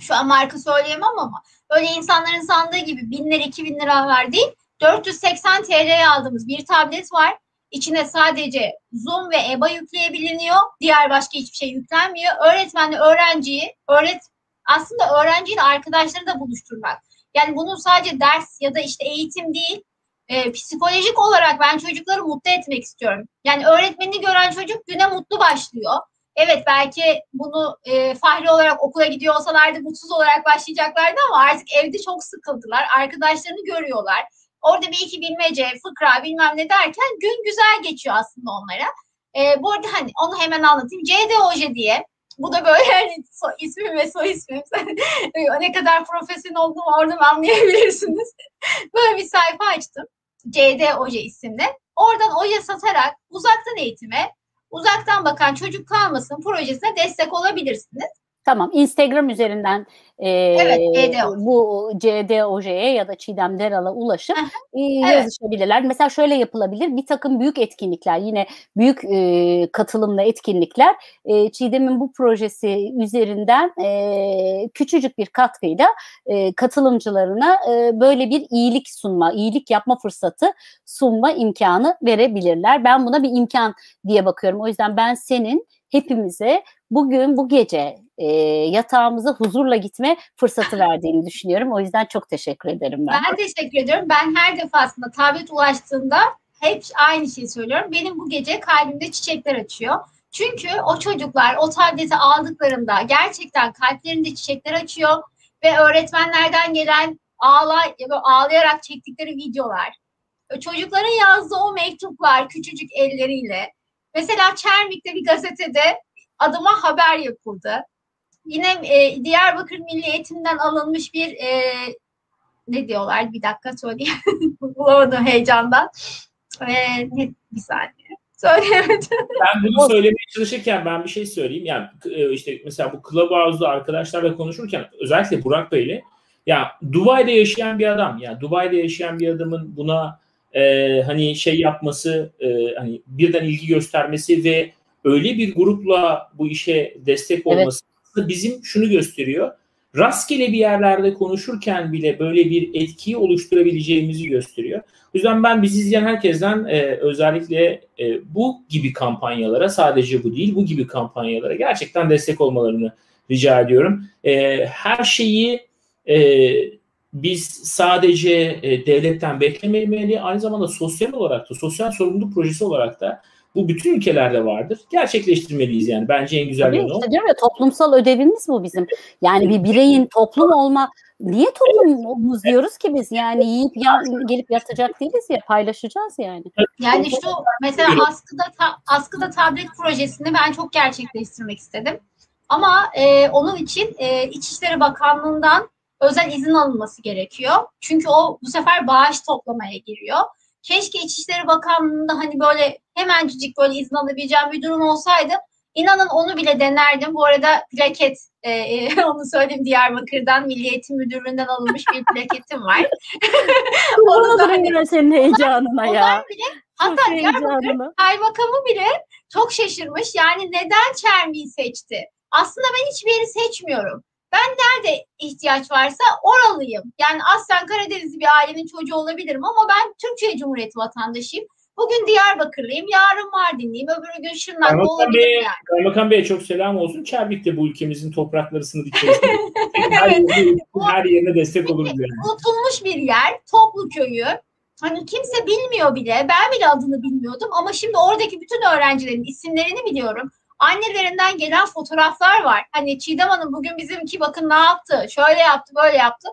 şu an marka söyleyemem ama öyle insanların sandığı gibi bin lira iki bin lira var değil. 480 TL'ye aldığımız bir tablet var. İçine sadece Zoom ve EBA yükleyebiliniyor. Diğer başka hiçbir şey yüklenmiyor. Öğretmenle öğrenciyi, öğret aslında öğrenciyle arkadaşları da buluşturmak. Yani bunun sadece ders ya da işte eğitim değil, e, psikolojik olarak ben çocukları mutlu etmek istiyorum. Yani öğretmenini gören çocuk güne mutlu başlıyor. Evet belki bunu e, fahri olarak okula gidiyor olsalardı mutsuz olarak başlayacaklardı ama artık evde çok sıkıldılar. Arkadaşlarını görüyorlar. Orada bir iki bilmece, fıkra bilmem ne derken gün güzel geçiyor aslında onlara. E, bu arada hani onu hemen anlatayım. CDOJ diye bu da böyle yani so, ismim ve soy ismim. ne kadar profesyonel olduğumu oradan anlayabilirsiniz. böyle bir sayfa açtım. CD Oje isimli. Oradan oje satarak uzaktan eğitime, uzaktan bakan çocuk kalmasın projesine destek olabilirsiniz. Tamam. Instagram üzerinden e, Evet, bu CDOJ'ye ya da Çiğdem Deral'a ulaşıp e, evet. yazışabilirler. Mesela şöyle yapılabilir. Bir takım büyük etkinlikler yine büyük e, katılımlı etkinlikler e, Çiğdem'in bu projesi üzerinden e, küçücük bir katkıyla e, katılımcılarına e, böyle bir iyilik sunma, iyilik yapma fırsatı sunma imkanı verebilirler. Ben buna bir imkan diye bakıyorum. O yüzden ben senin hepimize bugün bu gece e, yatağımıza huzurla gitme fırsatı verdiğini düşünüyorum. O yüzden çok teşekkür ederim ben. Ben teşekkür ediyorum. Ben her defasında tablet ulaştığında hep aynı şeyi söylüyorum. Benim bu gece kalbimde çiçekler açıyor. Çünkü o çocuklar o tableti aldıklarında gerçekten kalplerinde çiçekler açıyor ve öğretmenlerden gelen ağla, ağlayarak çektikleri videolar, çocukların yazdığı o mektuplar küçücük elleriyle. Mesela Çermik'te bir gazetede adıma haber yapıldı. Yine e, Diyarbakır Milli Eğitim'den alınmış bir e, ne diyorlar bir dakika söyleyeyim. Bulamadım heyecandan. E, ne, bir saniye. Söyleyemedim. Ben bunu söylemeye çalışırken ben bir şey söyleyeyim. Yani e, işte mesela bu Clubhouse'da arkadaşlarla konuşurken özellikle Burak Bey'le ya Dubai'de yaşayan bir adam ya Dubai'de yaşayan bir adamın buna e, hani şey yapması e, hani birden ilgi göstermesi ve öyle bir grupla bu işe destek Evet. Aslında bizim şunu gösteriyor. Rastgele bir yerlerde konuşurken bile böyle bir etkiyi oluşturabileceğimizi gösteriyor. O yüzden ben bizi izleyen herkesten e, özellikle e, bu gibi kampanyalara sadece bu değil bu gibi kampanyalara gerçekten destek olmalarını rica ediyorum. E, her şeyi e, biz sadece e, devletten beklememeli aynı zamanda sosyal olarak da sosyal sorumluluk projesi olarak da bu bütün ülkelerde vardır. Gerçekleştirmeliyiz yani. Bence en güzel o. işte diyorum ya toplumsal ödevimiz bu bizim. Yani bir bireyin toplum olma niye toplumumuz diyoruz ki biz yani yiyip ya, gelip yatacak değiliz ya paylaşacağız yani. Yani şu mesela askıda ta- askıda tablet projesini ben çok gerçekleştirmek istedim. Ama e, onun için e, İçişleri Bakanlığı'ndan özel izin alınması gerekiyor. Çünkü o bu sefer bağış toplamaya giriyor. Keşke İçişleri Bakanlığı'nda hani böyle hemencik böyle izin alabileceğim bir durum olsaydı. İnanın onu bile denerdim. Bu arada plaket, e, e, onu söyleyeyim Diyarbakır'dan Milli Eğitim Müdürlüğü'nden alınmış bir plaketim var. Onu da hani- senin heyecanına ya. Onlar bile hatta Çok Diyarbakır kaymakamı bile çok şaşırmış. Yani neden Çermi'yi seçti? Aslında ben hiçbir yeri seçmiyorum. Ben nerede ihtiyaç varsa oralıyım. Yani aslen Karadenizli bir ailenin çocuğu olabilirim ama ben Türkiye Cumhuriyeti vatandaşıyım. Bugün Diyarbakırlıyım, yarın Mardinliyim, öbürü gün Şırnaklı Kaymakam olabilirim Bey'e yani. Kaymakam Bey'e çok selam olsun. Çermik de bu ülkemizin toprakları sınır içerisinde. her, yerine, her yerine destek oluruz yani. unutulmuş bir yer, Toplu Köyü. Hani kimse bilmiyor bile. Ben bile adını bilmiyordum ama şimdi oradaki bütün öğrencilerin isimlerini biliyorum. Annelerinden gelen fotoğraflar var. Hani Çiğdem Hanım bugün bizimki bakın ne yaptı, şöyle yaptı, böyle yaptı.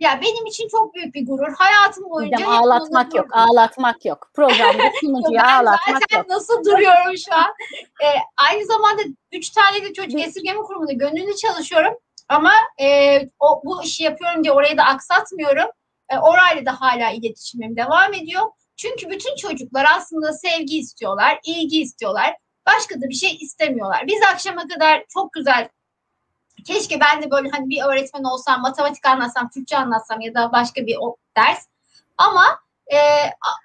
Ya benim için çok büyük bir gurur. Hayatım boyunca Hocam ağlatmak yok, ağlatmak yok. Programda sunucuya ağlatmak zaten yok. nasıl duruyorum şu an. Ee, aynı zamanda üç tane de çocuk esirgeme kurumunda gönüllü çalışıyorum. Ama e, o, bu işi yapıyorum diye orayı da aksatmıyorum. E, orayla da hala iletişimim devam ediyor. Çünkü bütün çocuklar aslında sevgi istiyorlar, ilgi istiyorlar. Başka da bir şey istemiyorlar. Biz akşama kadar çok güzel keşke ben de böyle hani bir öğretmen olsam, matematik anlatsam, Türkçe anlatsam ya da başka bir ders. Ama e,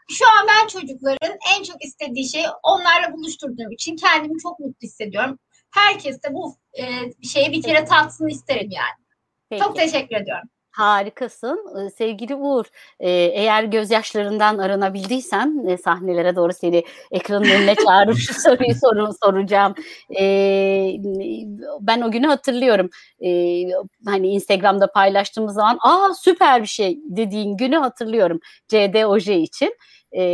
şu an ben çocukların en çok istediği şey onlarla buluşturduğum için kendimi çok mutlu hissediyorum. Herkes de bu e, şeyi bir kere tatsın isterim yani. Peki. Çok teşekkür ediyorum. Harikasın. Ee, Sevgili Uğur, e, eğer gözyaşlarından aranabildiysen e, sahnelere doğru seni ekranın önüne çağırıp şu soruyu soru, soracağım. E, ben o günü hatırlıyorum. E, hani Instagram'da paylaştığımız zaman aa süper bir şey dediğin günü hatırlıyorum. CD Oje için. E,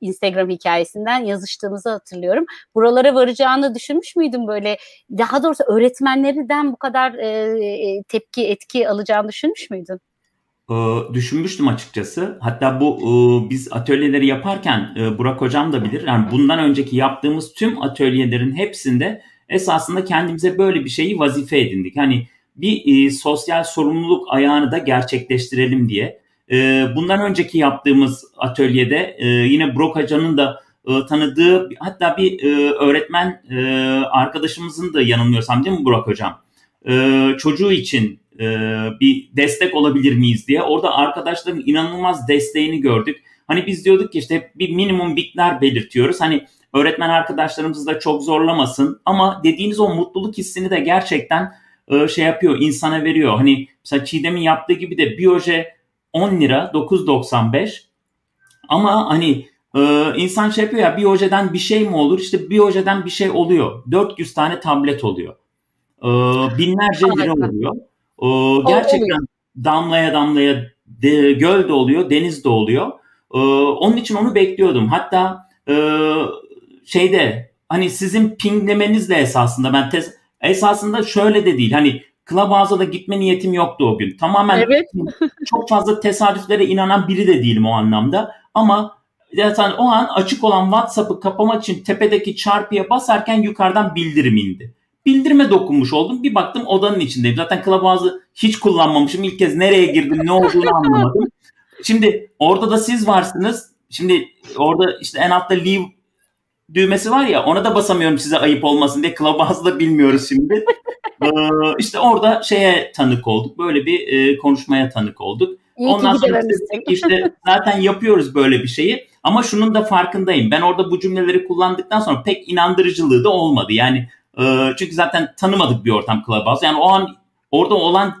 Instagram hikayesinden yazıştığımızı hatırlıyorum. Buralara varacağını düşünmüş müydün böyle? Daha doğrusu öğretmenlerden bu kadar e, tepki, etki alacağını düşünmüş müydün? Düşünmüştüm açıkçası. Hatta bu biz atölyeleri yaparken Burak hocam da bilir. Yani bundan önceki yaptığımız tüm atölyelerin hepsinde esasında kendimize böyle bir şeyi vazife edindik. Hani bir sosyal sorumluluk ayağını da gerçekleştirelim diye. E, bundan önceki yaptığımız atölyede e, yine Burak hocanın da e, tanıdığı hatta bir e, öğretmen arkadaşımızın da yanılmıyorsam değil mi Burak hocam? Çocuğu için bir destek olabilir miyiz diye. Orada arkadaşların inanılmaz desteğini gördük. Hani biz diyorduk ki işte bir minimum miktar belirtiyoruz. Hani öğretmen arkadaşlarımız da çok zorlamasın ama dediğiniz o mutluluk hissini de gerçekten şey yapıyor, insana veriyor. Hani mesela Çiğdem'in yaptığı gibi de bir oje 10 lira 9.95 ama hani e, insan şey yapıyor ya bir ojeden bir şey mi olur? İşte bir ojeden bir şey oluyor. 400 tane tablet oluyor. E, binlerce lira oluyor. E, gerçekten damlaya damlaya de, göl de oluyor, deniz de oluyor. E, onun için onu bekliyordum. Hatta e, şeyde hani sizin pinglemenizle esasında ben tes- esasında şöyle de değil. Hani Clubhouse'a da gitme niyetim yoktu o gün. Tamamen Evet. çok fazla tesadüflere inanan biri de değilim o anlamda. Ama zaten o an açık olan WhatsApp'ı kapamak için tepedeki çarpıya basarken yukarıdan bildirim indi. Bildirime dokunmuş oldum. Bir baktım odanın içindeyim. Zaten Clubhouse'ı hiç kullanmamışım. İlk kez nereye girdim, ne olduğunu anlamadım. Şimdi orada da siz varsınız. Şimdi orada işte en altta leave düğmesi var ya ona da basamıyorum size ayıp olmasın diye Clubhouse'ı da bilmiyoruz şimdi. Ee, işte orada şeye tanık olduk. Böyle bir e, konuşmaya tanık olduk. İyi Ondan sonra işte zaten yapıyoruz böyle bir şeyi. Ama şunun da farkındayım. Ben orada bu cümleleri kullandıktan sonra pek inandırıcılığı da olmadı. Yani e, çünkü zaten tanımadık bir ortam Clubhouse. Yani o an orada olan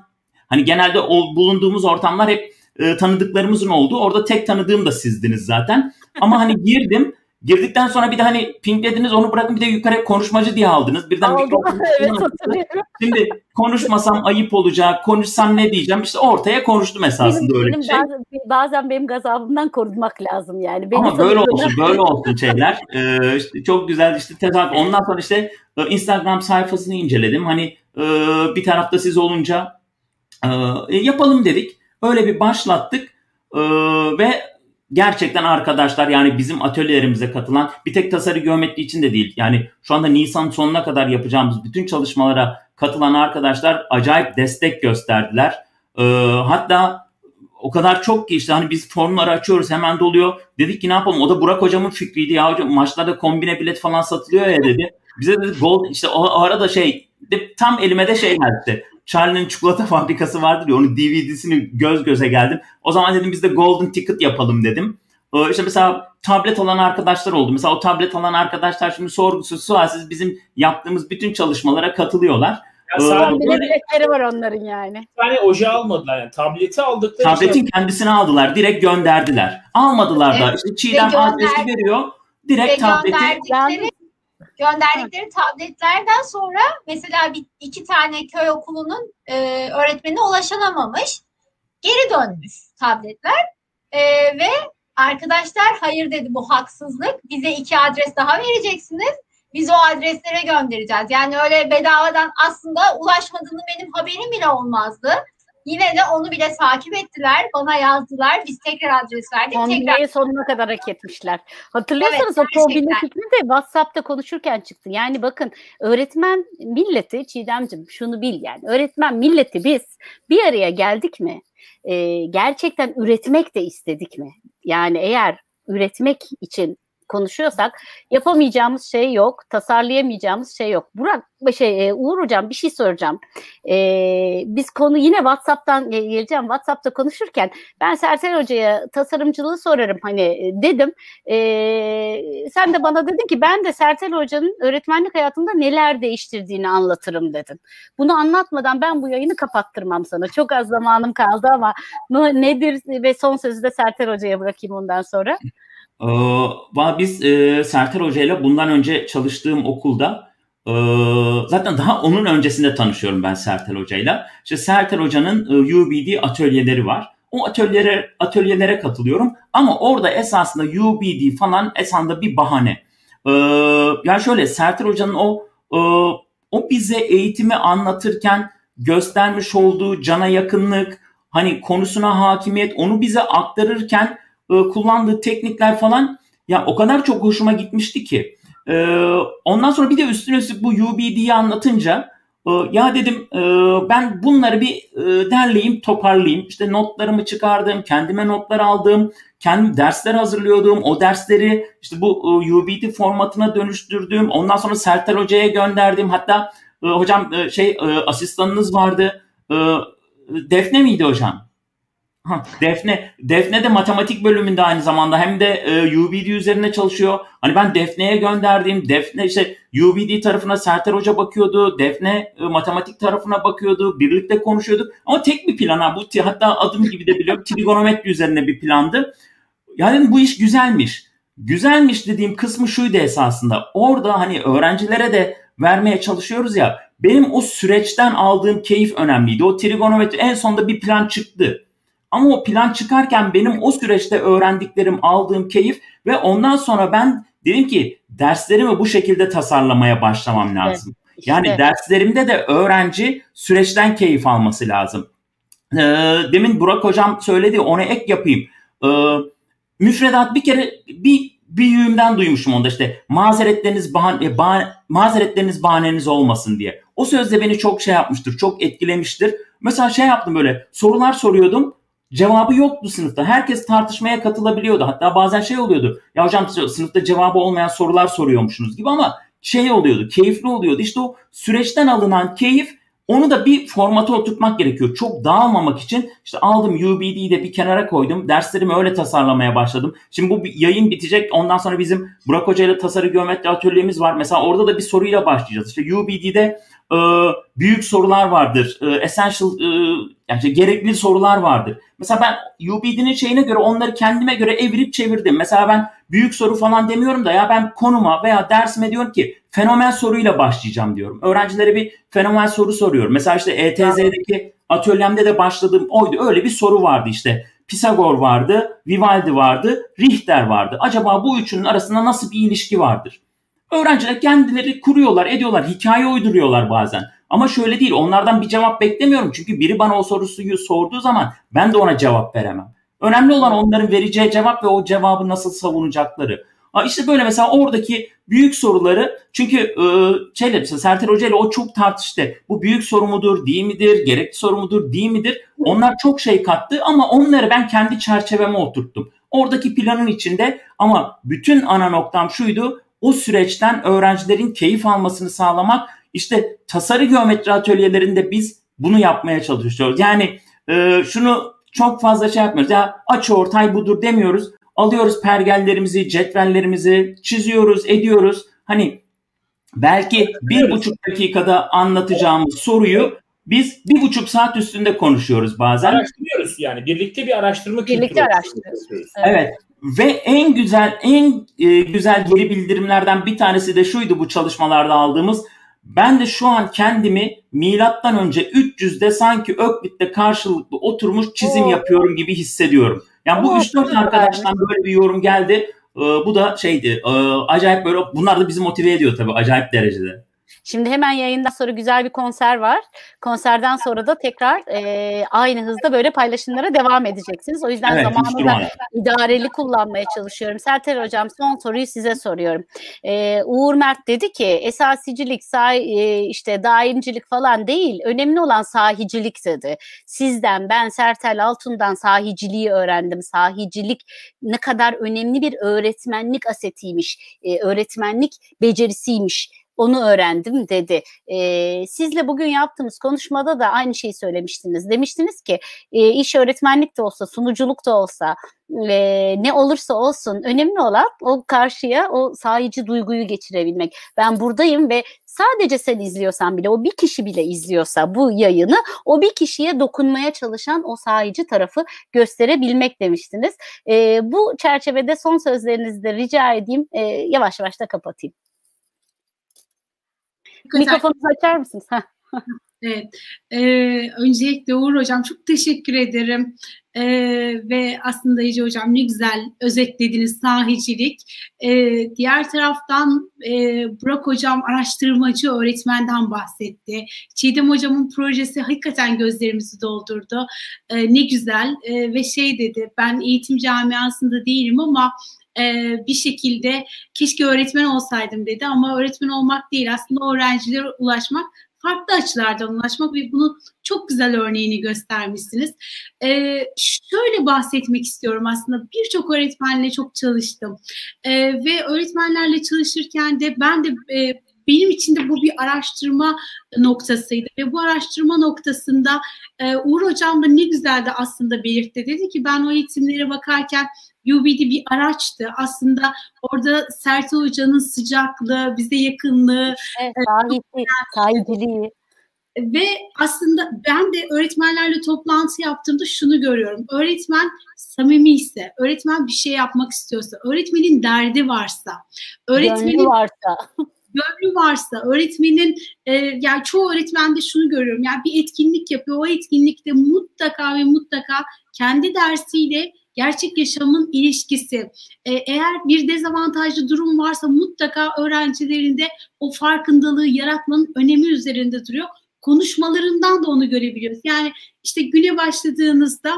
hani genelde o, bulunduğumuz ortamlar hep e, tanıdıklarımızın olduğu. Orada tek tanıdığım da sizdiniz zaten. Ama hani girdim. Girdikten sonra bir de hani pinglediniz onu bırakın bir de yukarı konuşmacı diye aldınız. Birden Aldım. evet. Şimdi konuşmasam ayıp olacak, konuşsam ne diyeceğim? İşte ortaya konuştum esasında Benim, öyle benim şey. bazen, bazen benim gazabımdan korunmak lazım yani. Beni Ama böyle olsun, böyle olsun şeyler. Ee, işte çok güzel işte tezahürat. Ondan sonra işte e, Instagram sayfasını inceledim. Hani e, bir tarafta siz olunca e, yapalım dedik. Öyle bir başlattık E, ve gerçekten arkadaşlar yani bizim atölyelerimize katılan bir tek tasarı geometri için de değil. Yani şu anda Nisan sonuna kadar yapacağımız bütün çalışmalara katılan arkadaşlar acayip destek gösterdiler. E, hatta o kadar çok ki işte hani biz formları açıyoruz hemen doluyor. Dedik ki ne yapalım o da Burak hocamın fikriydi ya hocam maçlarda kombine bilet falan satılıyor ya dedi. Bize dedi gol işte o, o arada şey tam elime de şey geldi. Charlie'nin çikolata fabrikası vardır ya onun DVD'sini göz göze geldim. O zaman dedim biz de golden ticket yapalım dedim. Ee, işte mesela tablet alan arkadaşlar oldu. Mesela o tablet alan arkadaşlar şimdi sorgusuz sualsiz bizim yaptığımız bütün çalışmalara katılıyorlar. Ya Ee, sadece biletleri var onların yani. tane oje almadılar yani. Tableti aldıkları Tabletin şey- kendisini aldılar. Direkt gönderdiler. Almadılar da. Evet. İşte Çiğdem adresi veriyor. Ve Direkt tableti gönderdikleri, tabletlerden sonra mesela bir, iki tane köy okulunun e, öğretmeni ulaşılamamış. Geri dönmüş tabletler. E, ve arkadaşlar hayır dedi bu haksızlık. Bize iki adres daha vereceksiniz. Biz o adreslere göndereceğiz. Yani öyle bedavadan aslında ulaşmadığını benim haberim bile olmazdı. Yine de onu bile takip ettiler. Bana yazdılar. Biz tekrar adres verdik. Kombineyi tekrar... sonuna kadar hak etmişler. Hatırlıyorsanız Evet, o gerçekten. fikri de WhatsApp'ta konuşurken çıktı. Yani bakın öğretmen milleti Çiğdemciğim şunu bil yani öğretmen milleti biz bir araya geldik mi? Ee, gerçekten üretmek de istedik mi? Yani eğer üretmek için konuşuyorsak yapamayacağımız şey yok, tasarlayamayacağımız şey yok. Burak, şey e, Uğur hocam bir şey soracağım. Ee, biz konu yine WhatsApp'tan geleceğim. WhatsApp'ta konuşurken ben Sertel Hoca'ya tasarımcılığı sorarım hani e, dedim. Ee, sen de bana dedin ki ben de Sertel Hoca'nın öğretmenlik hayatında neler değiştirdiğini anlatırım dedin. Bunu anlatmadan ben bu yayını kapattırmam sana. Çok az zamanım kaldı ama ne- nedir ve son sözü de Sertel Hoca'ya bırakayım ondan sonra. Ee, biz e, Serter Hoca ile bundan önce çalıştığım okulda e, zaten daha onun öncesinde tanışıyorum ben Serter Hoca'yla. İşte Serter Hoca'nın e, UBD atölyeleri var. O atölyelere atölyelere katılıyorum ama orada esasında UBD falan esasında bir bahane. Ee, yani şöyle Serter Hoca'nın o e, o bize eğitimi anlatırken göstermiş olduğu cana yakınlık, hani konusuna hakimiyet, onu bize aktarırken e, kullandığı teknikler falan ya o kadar çok hoşuma gitmişti ki. E, ondan sonra bir de üstüne üstlük bu UBD'yi anlatınca e, ya dedim e, ben bunları bir e, derleyeyim, toparlayayım. İşte notlarımı çıkardım, kendime notlar aldım, kendi dersler hazırlıyordum. O dersleri işte bu e, UBD formatına dönüştürdüm. Ondan sonra Sertel Hoca'ya gönderdim. Hatta e, hocam e, şey e, asistanınız vardı. E, Defne miydi hocam? Defne, Defne de matematik bölümünde aynı zamanda hem de e, UBD üzerine çalışıyor. Hani ben Defne'ye gönderdiğim, Defne işte UBD tarafına Serter Hoca bakıyordu, Defne e, matematik tarafına bakıyordu, birlikte konuşuyorduk. Ama tek bir plan ha bu hatta adım gibi de biliyorum trigonometri üzerine bir plandı. Yani bu iş güzelmiş. Güzelmiş dediğim kısmı şuydu esasında. Orada hani öğrencilere de vermeye çalışıyoruz ya. Benim o süreçten aldığım keyif önemliydi. O trigonometri en sonunda bir plan çıktı. Ama o plan çıkarken benim o süreçte öğrendiklerim, aldığım keyif ve ondan sonra ben dedim ki derslerimi bu şekilde tasarlamaya başlamam lazım. İşte. Yani derslerimde de öğrenci süreçten keyif alması lazım. Ee, demin Burak hocam söyledi ona ek yapayım. Ee, müfredat bir kere bir büyüğümden duymuşum onda işte mazeretleriniz bahane, bahane, mazeretleriniz bahaneniz olmasın diye. O söz de beni çok şey yapmıştır, çok etkilemiştir. Mesela şey yaptım böyle sorular soruyordum. Cevabı yoktu sınıfta. Herkes tartışmaya katılabiliyordu. Hatta bazen şey oluyordu. Ya hocam sınıfta cevabı olmayan sorular soruyormuşsunuz gibi ama şey oluyordu. Keyifli oluyordu. İşte o süreçten alınan keyif onu da bir formata oturtmak gerekiyor. Çok dağılmamak için işte aldım UBD'yi de bir kenara koydum. Derslerimi öyle tasarlamaya başladım. Şimdi bu yayın bitecek. Ondan sonra bizim Burak Hoca ile tasarı geometri atölyemiz var. Mesela orada da bir soruyla başlayacağız. İşte UBD'de e, büyük sorular vardır. E, essential e, yani işte gerekli sorular vardır. Mesela ben UBD'nin şeyine göre onları kendime göre evirip çevirdim. Mesela ben büyük soru falan demiyorum da ya ben konuma veya dersime diyorum ki fenomen soruyla başlayacağım diyorum. Öğrencilere bir fenomen soru soruyorum. Mesela işte ETZ'deki atölyemde de başladığım oydu. Öyle bir soru vardı işte. Pisagor vardı, Vivaldi vardı, Richter vardı. Acaba bu üçünün arasında nasıl bir ilişki vardır? Öğrenciler kendileri kuruyorlar, ediyorlar, hikaye uyduruyorlar bazen. Ama şöyle değil, onlardan bir cevap beklemiyorum. Çünkü biri bana o soruyu sorduğu zaman ben de ona cevap veremem. Önemli olan onların vereceği cevap ve o cevabı nasıl savunacakları. İşte böyle mesela oradaki büyük soruları çünkü e, şeyle Sertel Hoca ile o çok tartıştı. Bu büyük soru mudur, değil midir, gerekli soru mudur, değil midir? Onlar çok şey kattı ama onları ben kendi çerçeveme oturttum. Oradaki planın içinde ama bütün ana noktam şuydu. O süreçten öğrencilerin keyif almasını sağlamak. İşte tasarı geometri atölyelerinde biz bunu yapmaya çalışıyoruz. Yani e, şunu çok fazla şey yapmıyoruz. Ya açı ortay budur demiyoruz. Alıyoruz pergellerimizi, cetvellerimizi, çiziyoruz, ediyoruz. Hani belki bir buçuk dakikada anlatacağımız soruyu biz bir buçuk saat üstünde konuşuyoruz bazen. Araştırıyoruz yani. Birlikte bir araştırma Birlikte araştırıyoruz. oluşturuyoruz. Evet. Ve en güzel en e, güzel geri bildirimlerden bir tanesi de şuydu bu çalışmalarda aldığımız. Ben de şu an kendimi milattan önce 300'de sanki Öklit'te karşılıklı oturmuş çizim Oo. yapıyorum gibi hissediyorum. Yani bu Oo, 3-4 süper. arkadaştan böyle bir yorum geldi. Ee, bu da şeydi. e, acayip böyle bunlar da bizi motive ediyor tabii acayip derecede. Şimdi hemen yayından sonra güzel bir konser var. Konserden sonra da tekrar e, aynı hızda böyle paylaşımlara devam edeceksiniz. O yüzden Evet, zamanı da idareli kullanmaya çalışıyorum. Serter Hocam son soruyu size soruyorum. E, Uğur Mert dedi ki esasicilik, sah e, işte daimcilik falan değil. Önemli olan sahicilik dedi. Sizden ben Sertel Altun'dan sahiciliği öğrendim. Sahicilik ne kadar önemli bir öğretmenlik asetiymiş. E, öğretmenlik becerisiymiş onu öğrendim dedi. E, sizle bugün yaptığımız konuşmada da aynı şeyi söylemiştiniz. Demiştiniz ki e, iş öğretmenlik de olsa, sunuculuk da olsa, e, ne olursa olsun önemli olan o karşıya o sahici duyguyu geçirebilmek. Ben buradayım ve sadece sen izliyorsan bile o bir kişi bile izliyorsa bu yayını o bir kişiye dokunmaya çalışan o sahici tarafı gösterebilmek demiştiniz. E, bu çerçevede son sözlerinizi de rica edeyim. E, yavaş yavaş da kapatayım. Mikrofonunuzu açar mısınız? Evet. Ee, öncelikle Uğur Hocam çok teşekkür ederim. Ee, ve aslında Ece Hocam ne güzel özetlediniz sahicilik. Ee, diğer taraftan e, Burak Hocam araştırmacı öğretmenden bahsetti. Çiğdem Hocam'ın projesi hakikaten gözlerimizi doldurdu. Ee, ne güzel ee, ve şey dedi ben eğitim camiasında değilim ama e, bir şekilde keşke öğretmen olsaydım dedi ama öğretmen olmak değil aslında öğrencilere ulaşmak farklı açılardan ulaşmak ve bunu çok güzel örneğini göstermişsiniz. Ee, şöyle bahsetmek istiyorum aslında birçok öğretmenle çok çalıştım ee, ve öğretmenlerle çalışırken de ben de e, benim için de bu bir araştırma noktasıydı ve bu araştırma noktasında e, Uğur Hocam da ne güzel de aslında belirtti. Dedi ki ben o eğitimlere bakarken UBD bir araçtı. Aslında orada Sertel Hoca'nın sıcaklığı, bize yakınlığı, evet, sahiciliği. Ve aslında ben de öğretmenlerle toplantı yaptığımda şunu görüyorum. Öğretmen samimi ise, öğretmen bir şey yapmak istiyorsa, öğretmenin derdi varsa, öğretmenin Gönlü varsa gönlü varsa, öğretmenin e, yani çoğu öğretmende şunu görüyorum. Yani bir etkinlik yapıyor. O etkinlikte mutlaka ve mutlaka kendi dersiyle gerçek yaşamın ilişkisi. E, eğer bir dezavantajlı durum varsa mutlaka öğrencilerinde o farkındalığı yaratmanın önemi üzerinde duruyor. Konuşmalarından da onu görebiliyoruz. Yani işte güne başladığınızda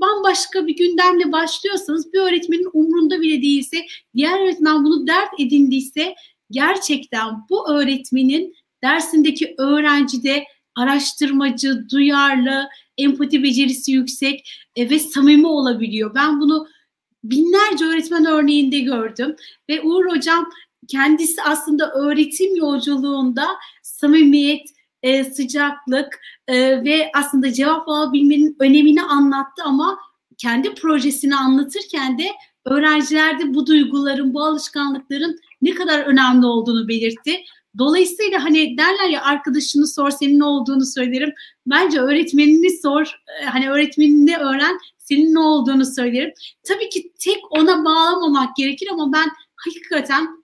bambaşka bir gündemle başlıyorsanız bir öğretmenin umrunda bile değilse, diğer öğretmen bunu dert edindiyse gerçekten bu öğretmenin dersindeki öğrencide araştırmacı, duyarlı, empati becerisi yüksek e, ve samimi olabiliyor. Ben bunu binlerce öğretmen örneğinde gördüm ve Uğur Hocam kendisi aslında öğretim yolculuğunda samimiyet, e, sıcaklık e, ve aslında cevap alabilmenin önemini anlattı ama kendi projesini anlatırken de öğrencilerde bu duyguların, bu alışkanlıkların ne kadar önemli olduğunu belirtti. Dolayısıyla hani derler ya arkadaşını sor senin ne olduğunu söylerim. Bence öğretmenini sor. E, hani öğretmenini öğren senin ne olduğunu söylerim. Tabii ki tek ona bağlamamak gerekir ama ben hakikaten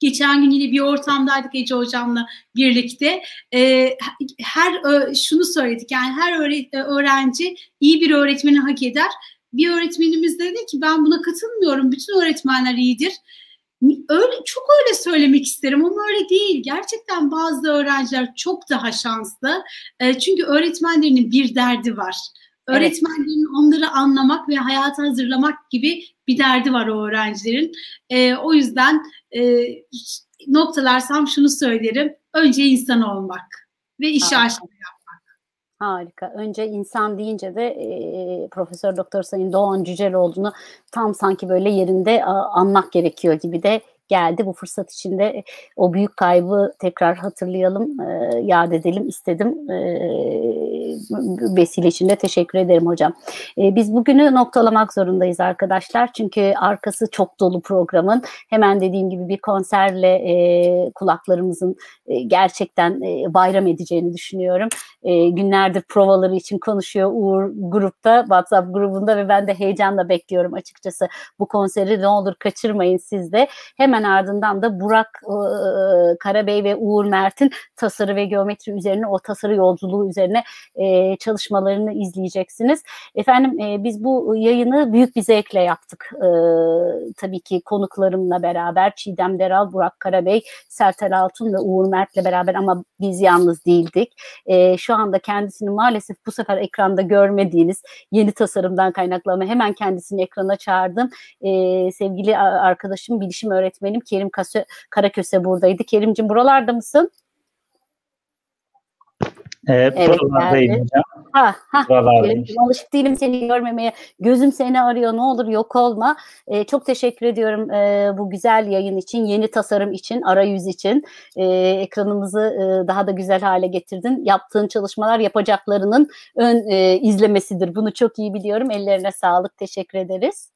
Geçen gün yine bir ortamdaydık Ece Hocam'la birlikte. Ee, her şunu söyledik yani her öğrenci iyi bir öğretmeni hak eder. Bir öğretmenimiz dedi ki ben buna katılmıyorum. Bütün öğretmenler iyidir öyle çok öyle söylemek isterim ama öyle değil. Gerçekten bazı öğrenciler çok daha şanslı. E, çünkü öğretmenlerinin bir derdi var. Öğretmenlerin evet. onları anlamak ve hayata hazırlamak gibi bir derdi var o öğrencilerin. E, o yüzden e, noktalarsam şunu söylerim. Önce insan olmak ve işi aşkla Harika. Önce insan deyince de e, Profesör Doktor Sayın Doğan Cüceloğlu'nu tam sanki böyle yerinde a, anmak gerekiyor gibi de geldi. Bu fırsat içinde o büyük kaybı tekrar hatırlayalım, e, yad edelim istedim. E, vesile için de teşekkür ederim hocam. E, biz bugünü noktalamak zorundayız arkadaşlar. Çünkü arkası çok dolu programın. Hemen dediğim gibi bir konserle e, kulaklarımızın e, gerçekten e, bayram edeceğini düşünüyorum. E, günlerdir provaları için konuşuyor Uğur grupta, WhatsApp grubunda ve ben de heyecanla bekliyorum açıkçası. Bu konseri ne olur kaçırmayın siz de. Hemen ardından da Burak e, Karabey ve Uğur Mert'in tasarı ve geometri üzerine o tasarı yolculuğu üzerine e, çalışmalarını izleyeceksiniz. Efendim e, biz bu yayını büyük bir zevkle yaptık. E, tabii ki konuklarımla beraber Çiğdem Deral, Burak Karabey, Sertel Altun ve Uğur Mert'le beraber ama biz yalnız değildik. E, şu anda kendisini maalesef bu sefer ekranda görmediğiniz yeni tasarımdan kaynaklı ama hemen kendisini ekrana çağırdım. E, sevgili arkadaşım, bilişim öğretmenim Kerim Kase, Karaköse buradaydı. Kerimcim buralarda mısın? Evet, evet buralardayım hocam. Ha, ha. Alışık değilim seni görmemeye. Gözüm seni arıyor. Ne olur yok olma. Ee, çok teşekkür ediyorum e, bu güzel yayın için, yeni tasarım için, arayüz için. E, ekranımızı e, daha da güzel hale getirdin. Yaptığın çalışmalar yapacaklarının ön e, izlemesidir. Bunu çok iyi biliyorum. Ellerine sağlık. Teşekkür ederiz.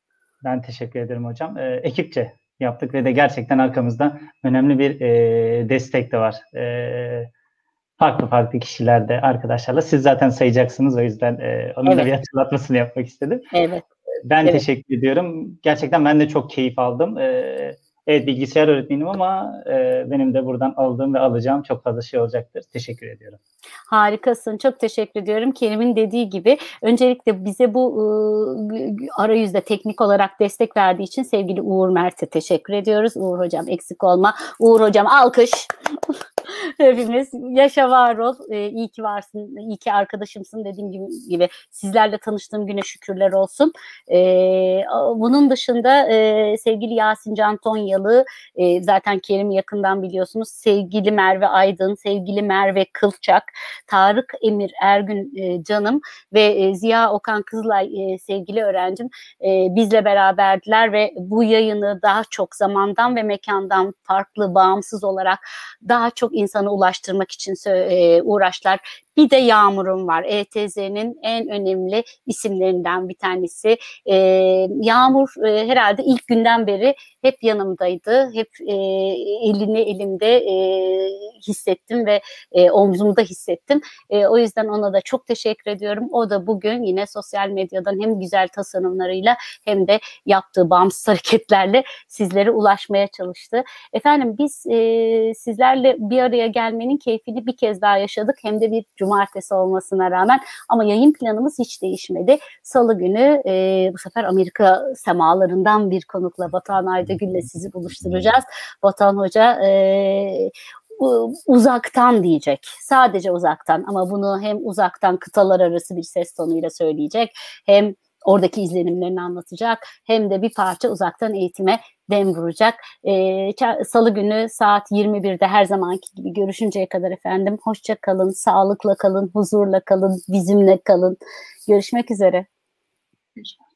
Ben teşekkür ederim hocam. E, ekipçe yaptık ve de gerçekten arkamızda önemli bir e, destek de var. E, farklı farklı kişilerde arkadaşlarla. Siz zaten sayacaksınız o yüzden e, onun evet. da bir hatırlatmasını yapmak istedim. Evet. Ben evet. teşekkür ediyorum. Gerçekten ben de çok keyif aldım. E, evet bilgisayar öğretmenim ama e, benim de buradan aldığım ve alacağım çok fazla şey olacaktır. Teşekkür ediyorum. Harikasın. Çok teşekkür ediyorum. Kerim'in dediği gibi öncelikle bize bu e, arayüzde teknik olarak destek verdiği için sevgili Uğur Mert'e teşekkür ediyoruz. Uğur hocam eksik olma. Uğur hocam alkış. Hepimiz yaşa var ol. Ee, iyi ki varsın. iyi ki arkadaşımsın dediğim gibi, gibi. Sizlerle tanıştığım güne şükürler olsun. Ee, bunun dışında e, sevgili Yasin Can Tonyalı e, zaten Kerim yakından biliyorsunuz. Sevgili Merve Aydın, sevgili Merve Kılçak, Tarık Emir Ergün e, canım ve e, Ziya Okan Kızılay e, sevgili öğrencim e, bizle beraberdiler ve bu yayını daha çok zamandan ve mekandan farklı, bağımsız olarak daha çok insana ulaştırmak için e, uğraşlar. Bir de Yağmur'un var. ETZ'nin en önemli isimlerinden bir tanesi. E, Yağmur e, herhalde ilk günden beri hep yanımdaydı. Hep e, elini elimde e, hissettim ve e, omzumda hissettim. E, o yüzden ona da çok teşekkür ediyorum. O da bugün yine sosyal medyadan hem güzel tasarımlarıyla hem de yaptığı bağımsız hareketlerle sizlere ulaşmaya çalıştı. Efendim biz e, sizlerle bir araya gelmenin keyfini bir kez daha yaşadık. Hem de bir cumartesi olmasına rağmen ama yayın planımız hiç değişmedi. Salı günü e, bu sefer Amerika semalarından bir konukla Batuhan Aydagül'le sizi buluşturacağız. Batuhan Hoca e, uzaktan diyecek. Sadece uzaktan ama bunu hem uzaktan kıtalar arası bir ses tonuyla söyleyecek hem oradaki izlenimlerini anlatacak hem de bir parça uzaktan eğitime dem vuracak. E, Salı günü saat 21'de her zamanki gibi görüşünceye kadar efendim hoşça kalın, sağlıkla kalın, huzurla kalın, bizimle kalın. Görüşmek üzere. Görüşmek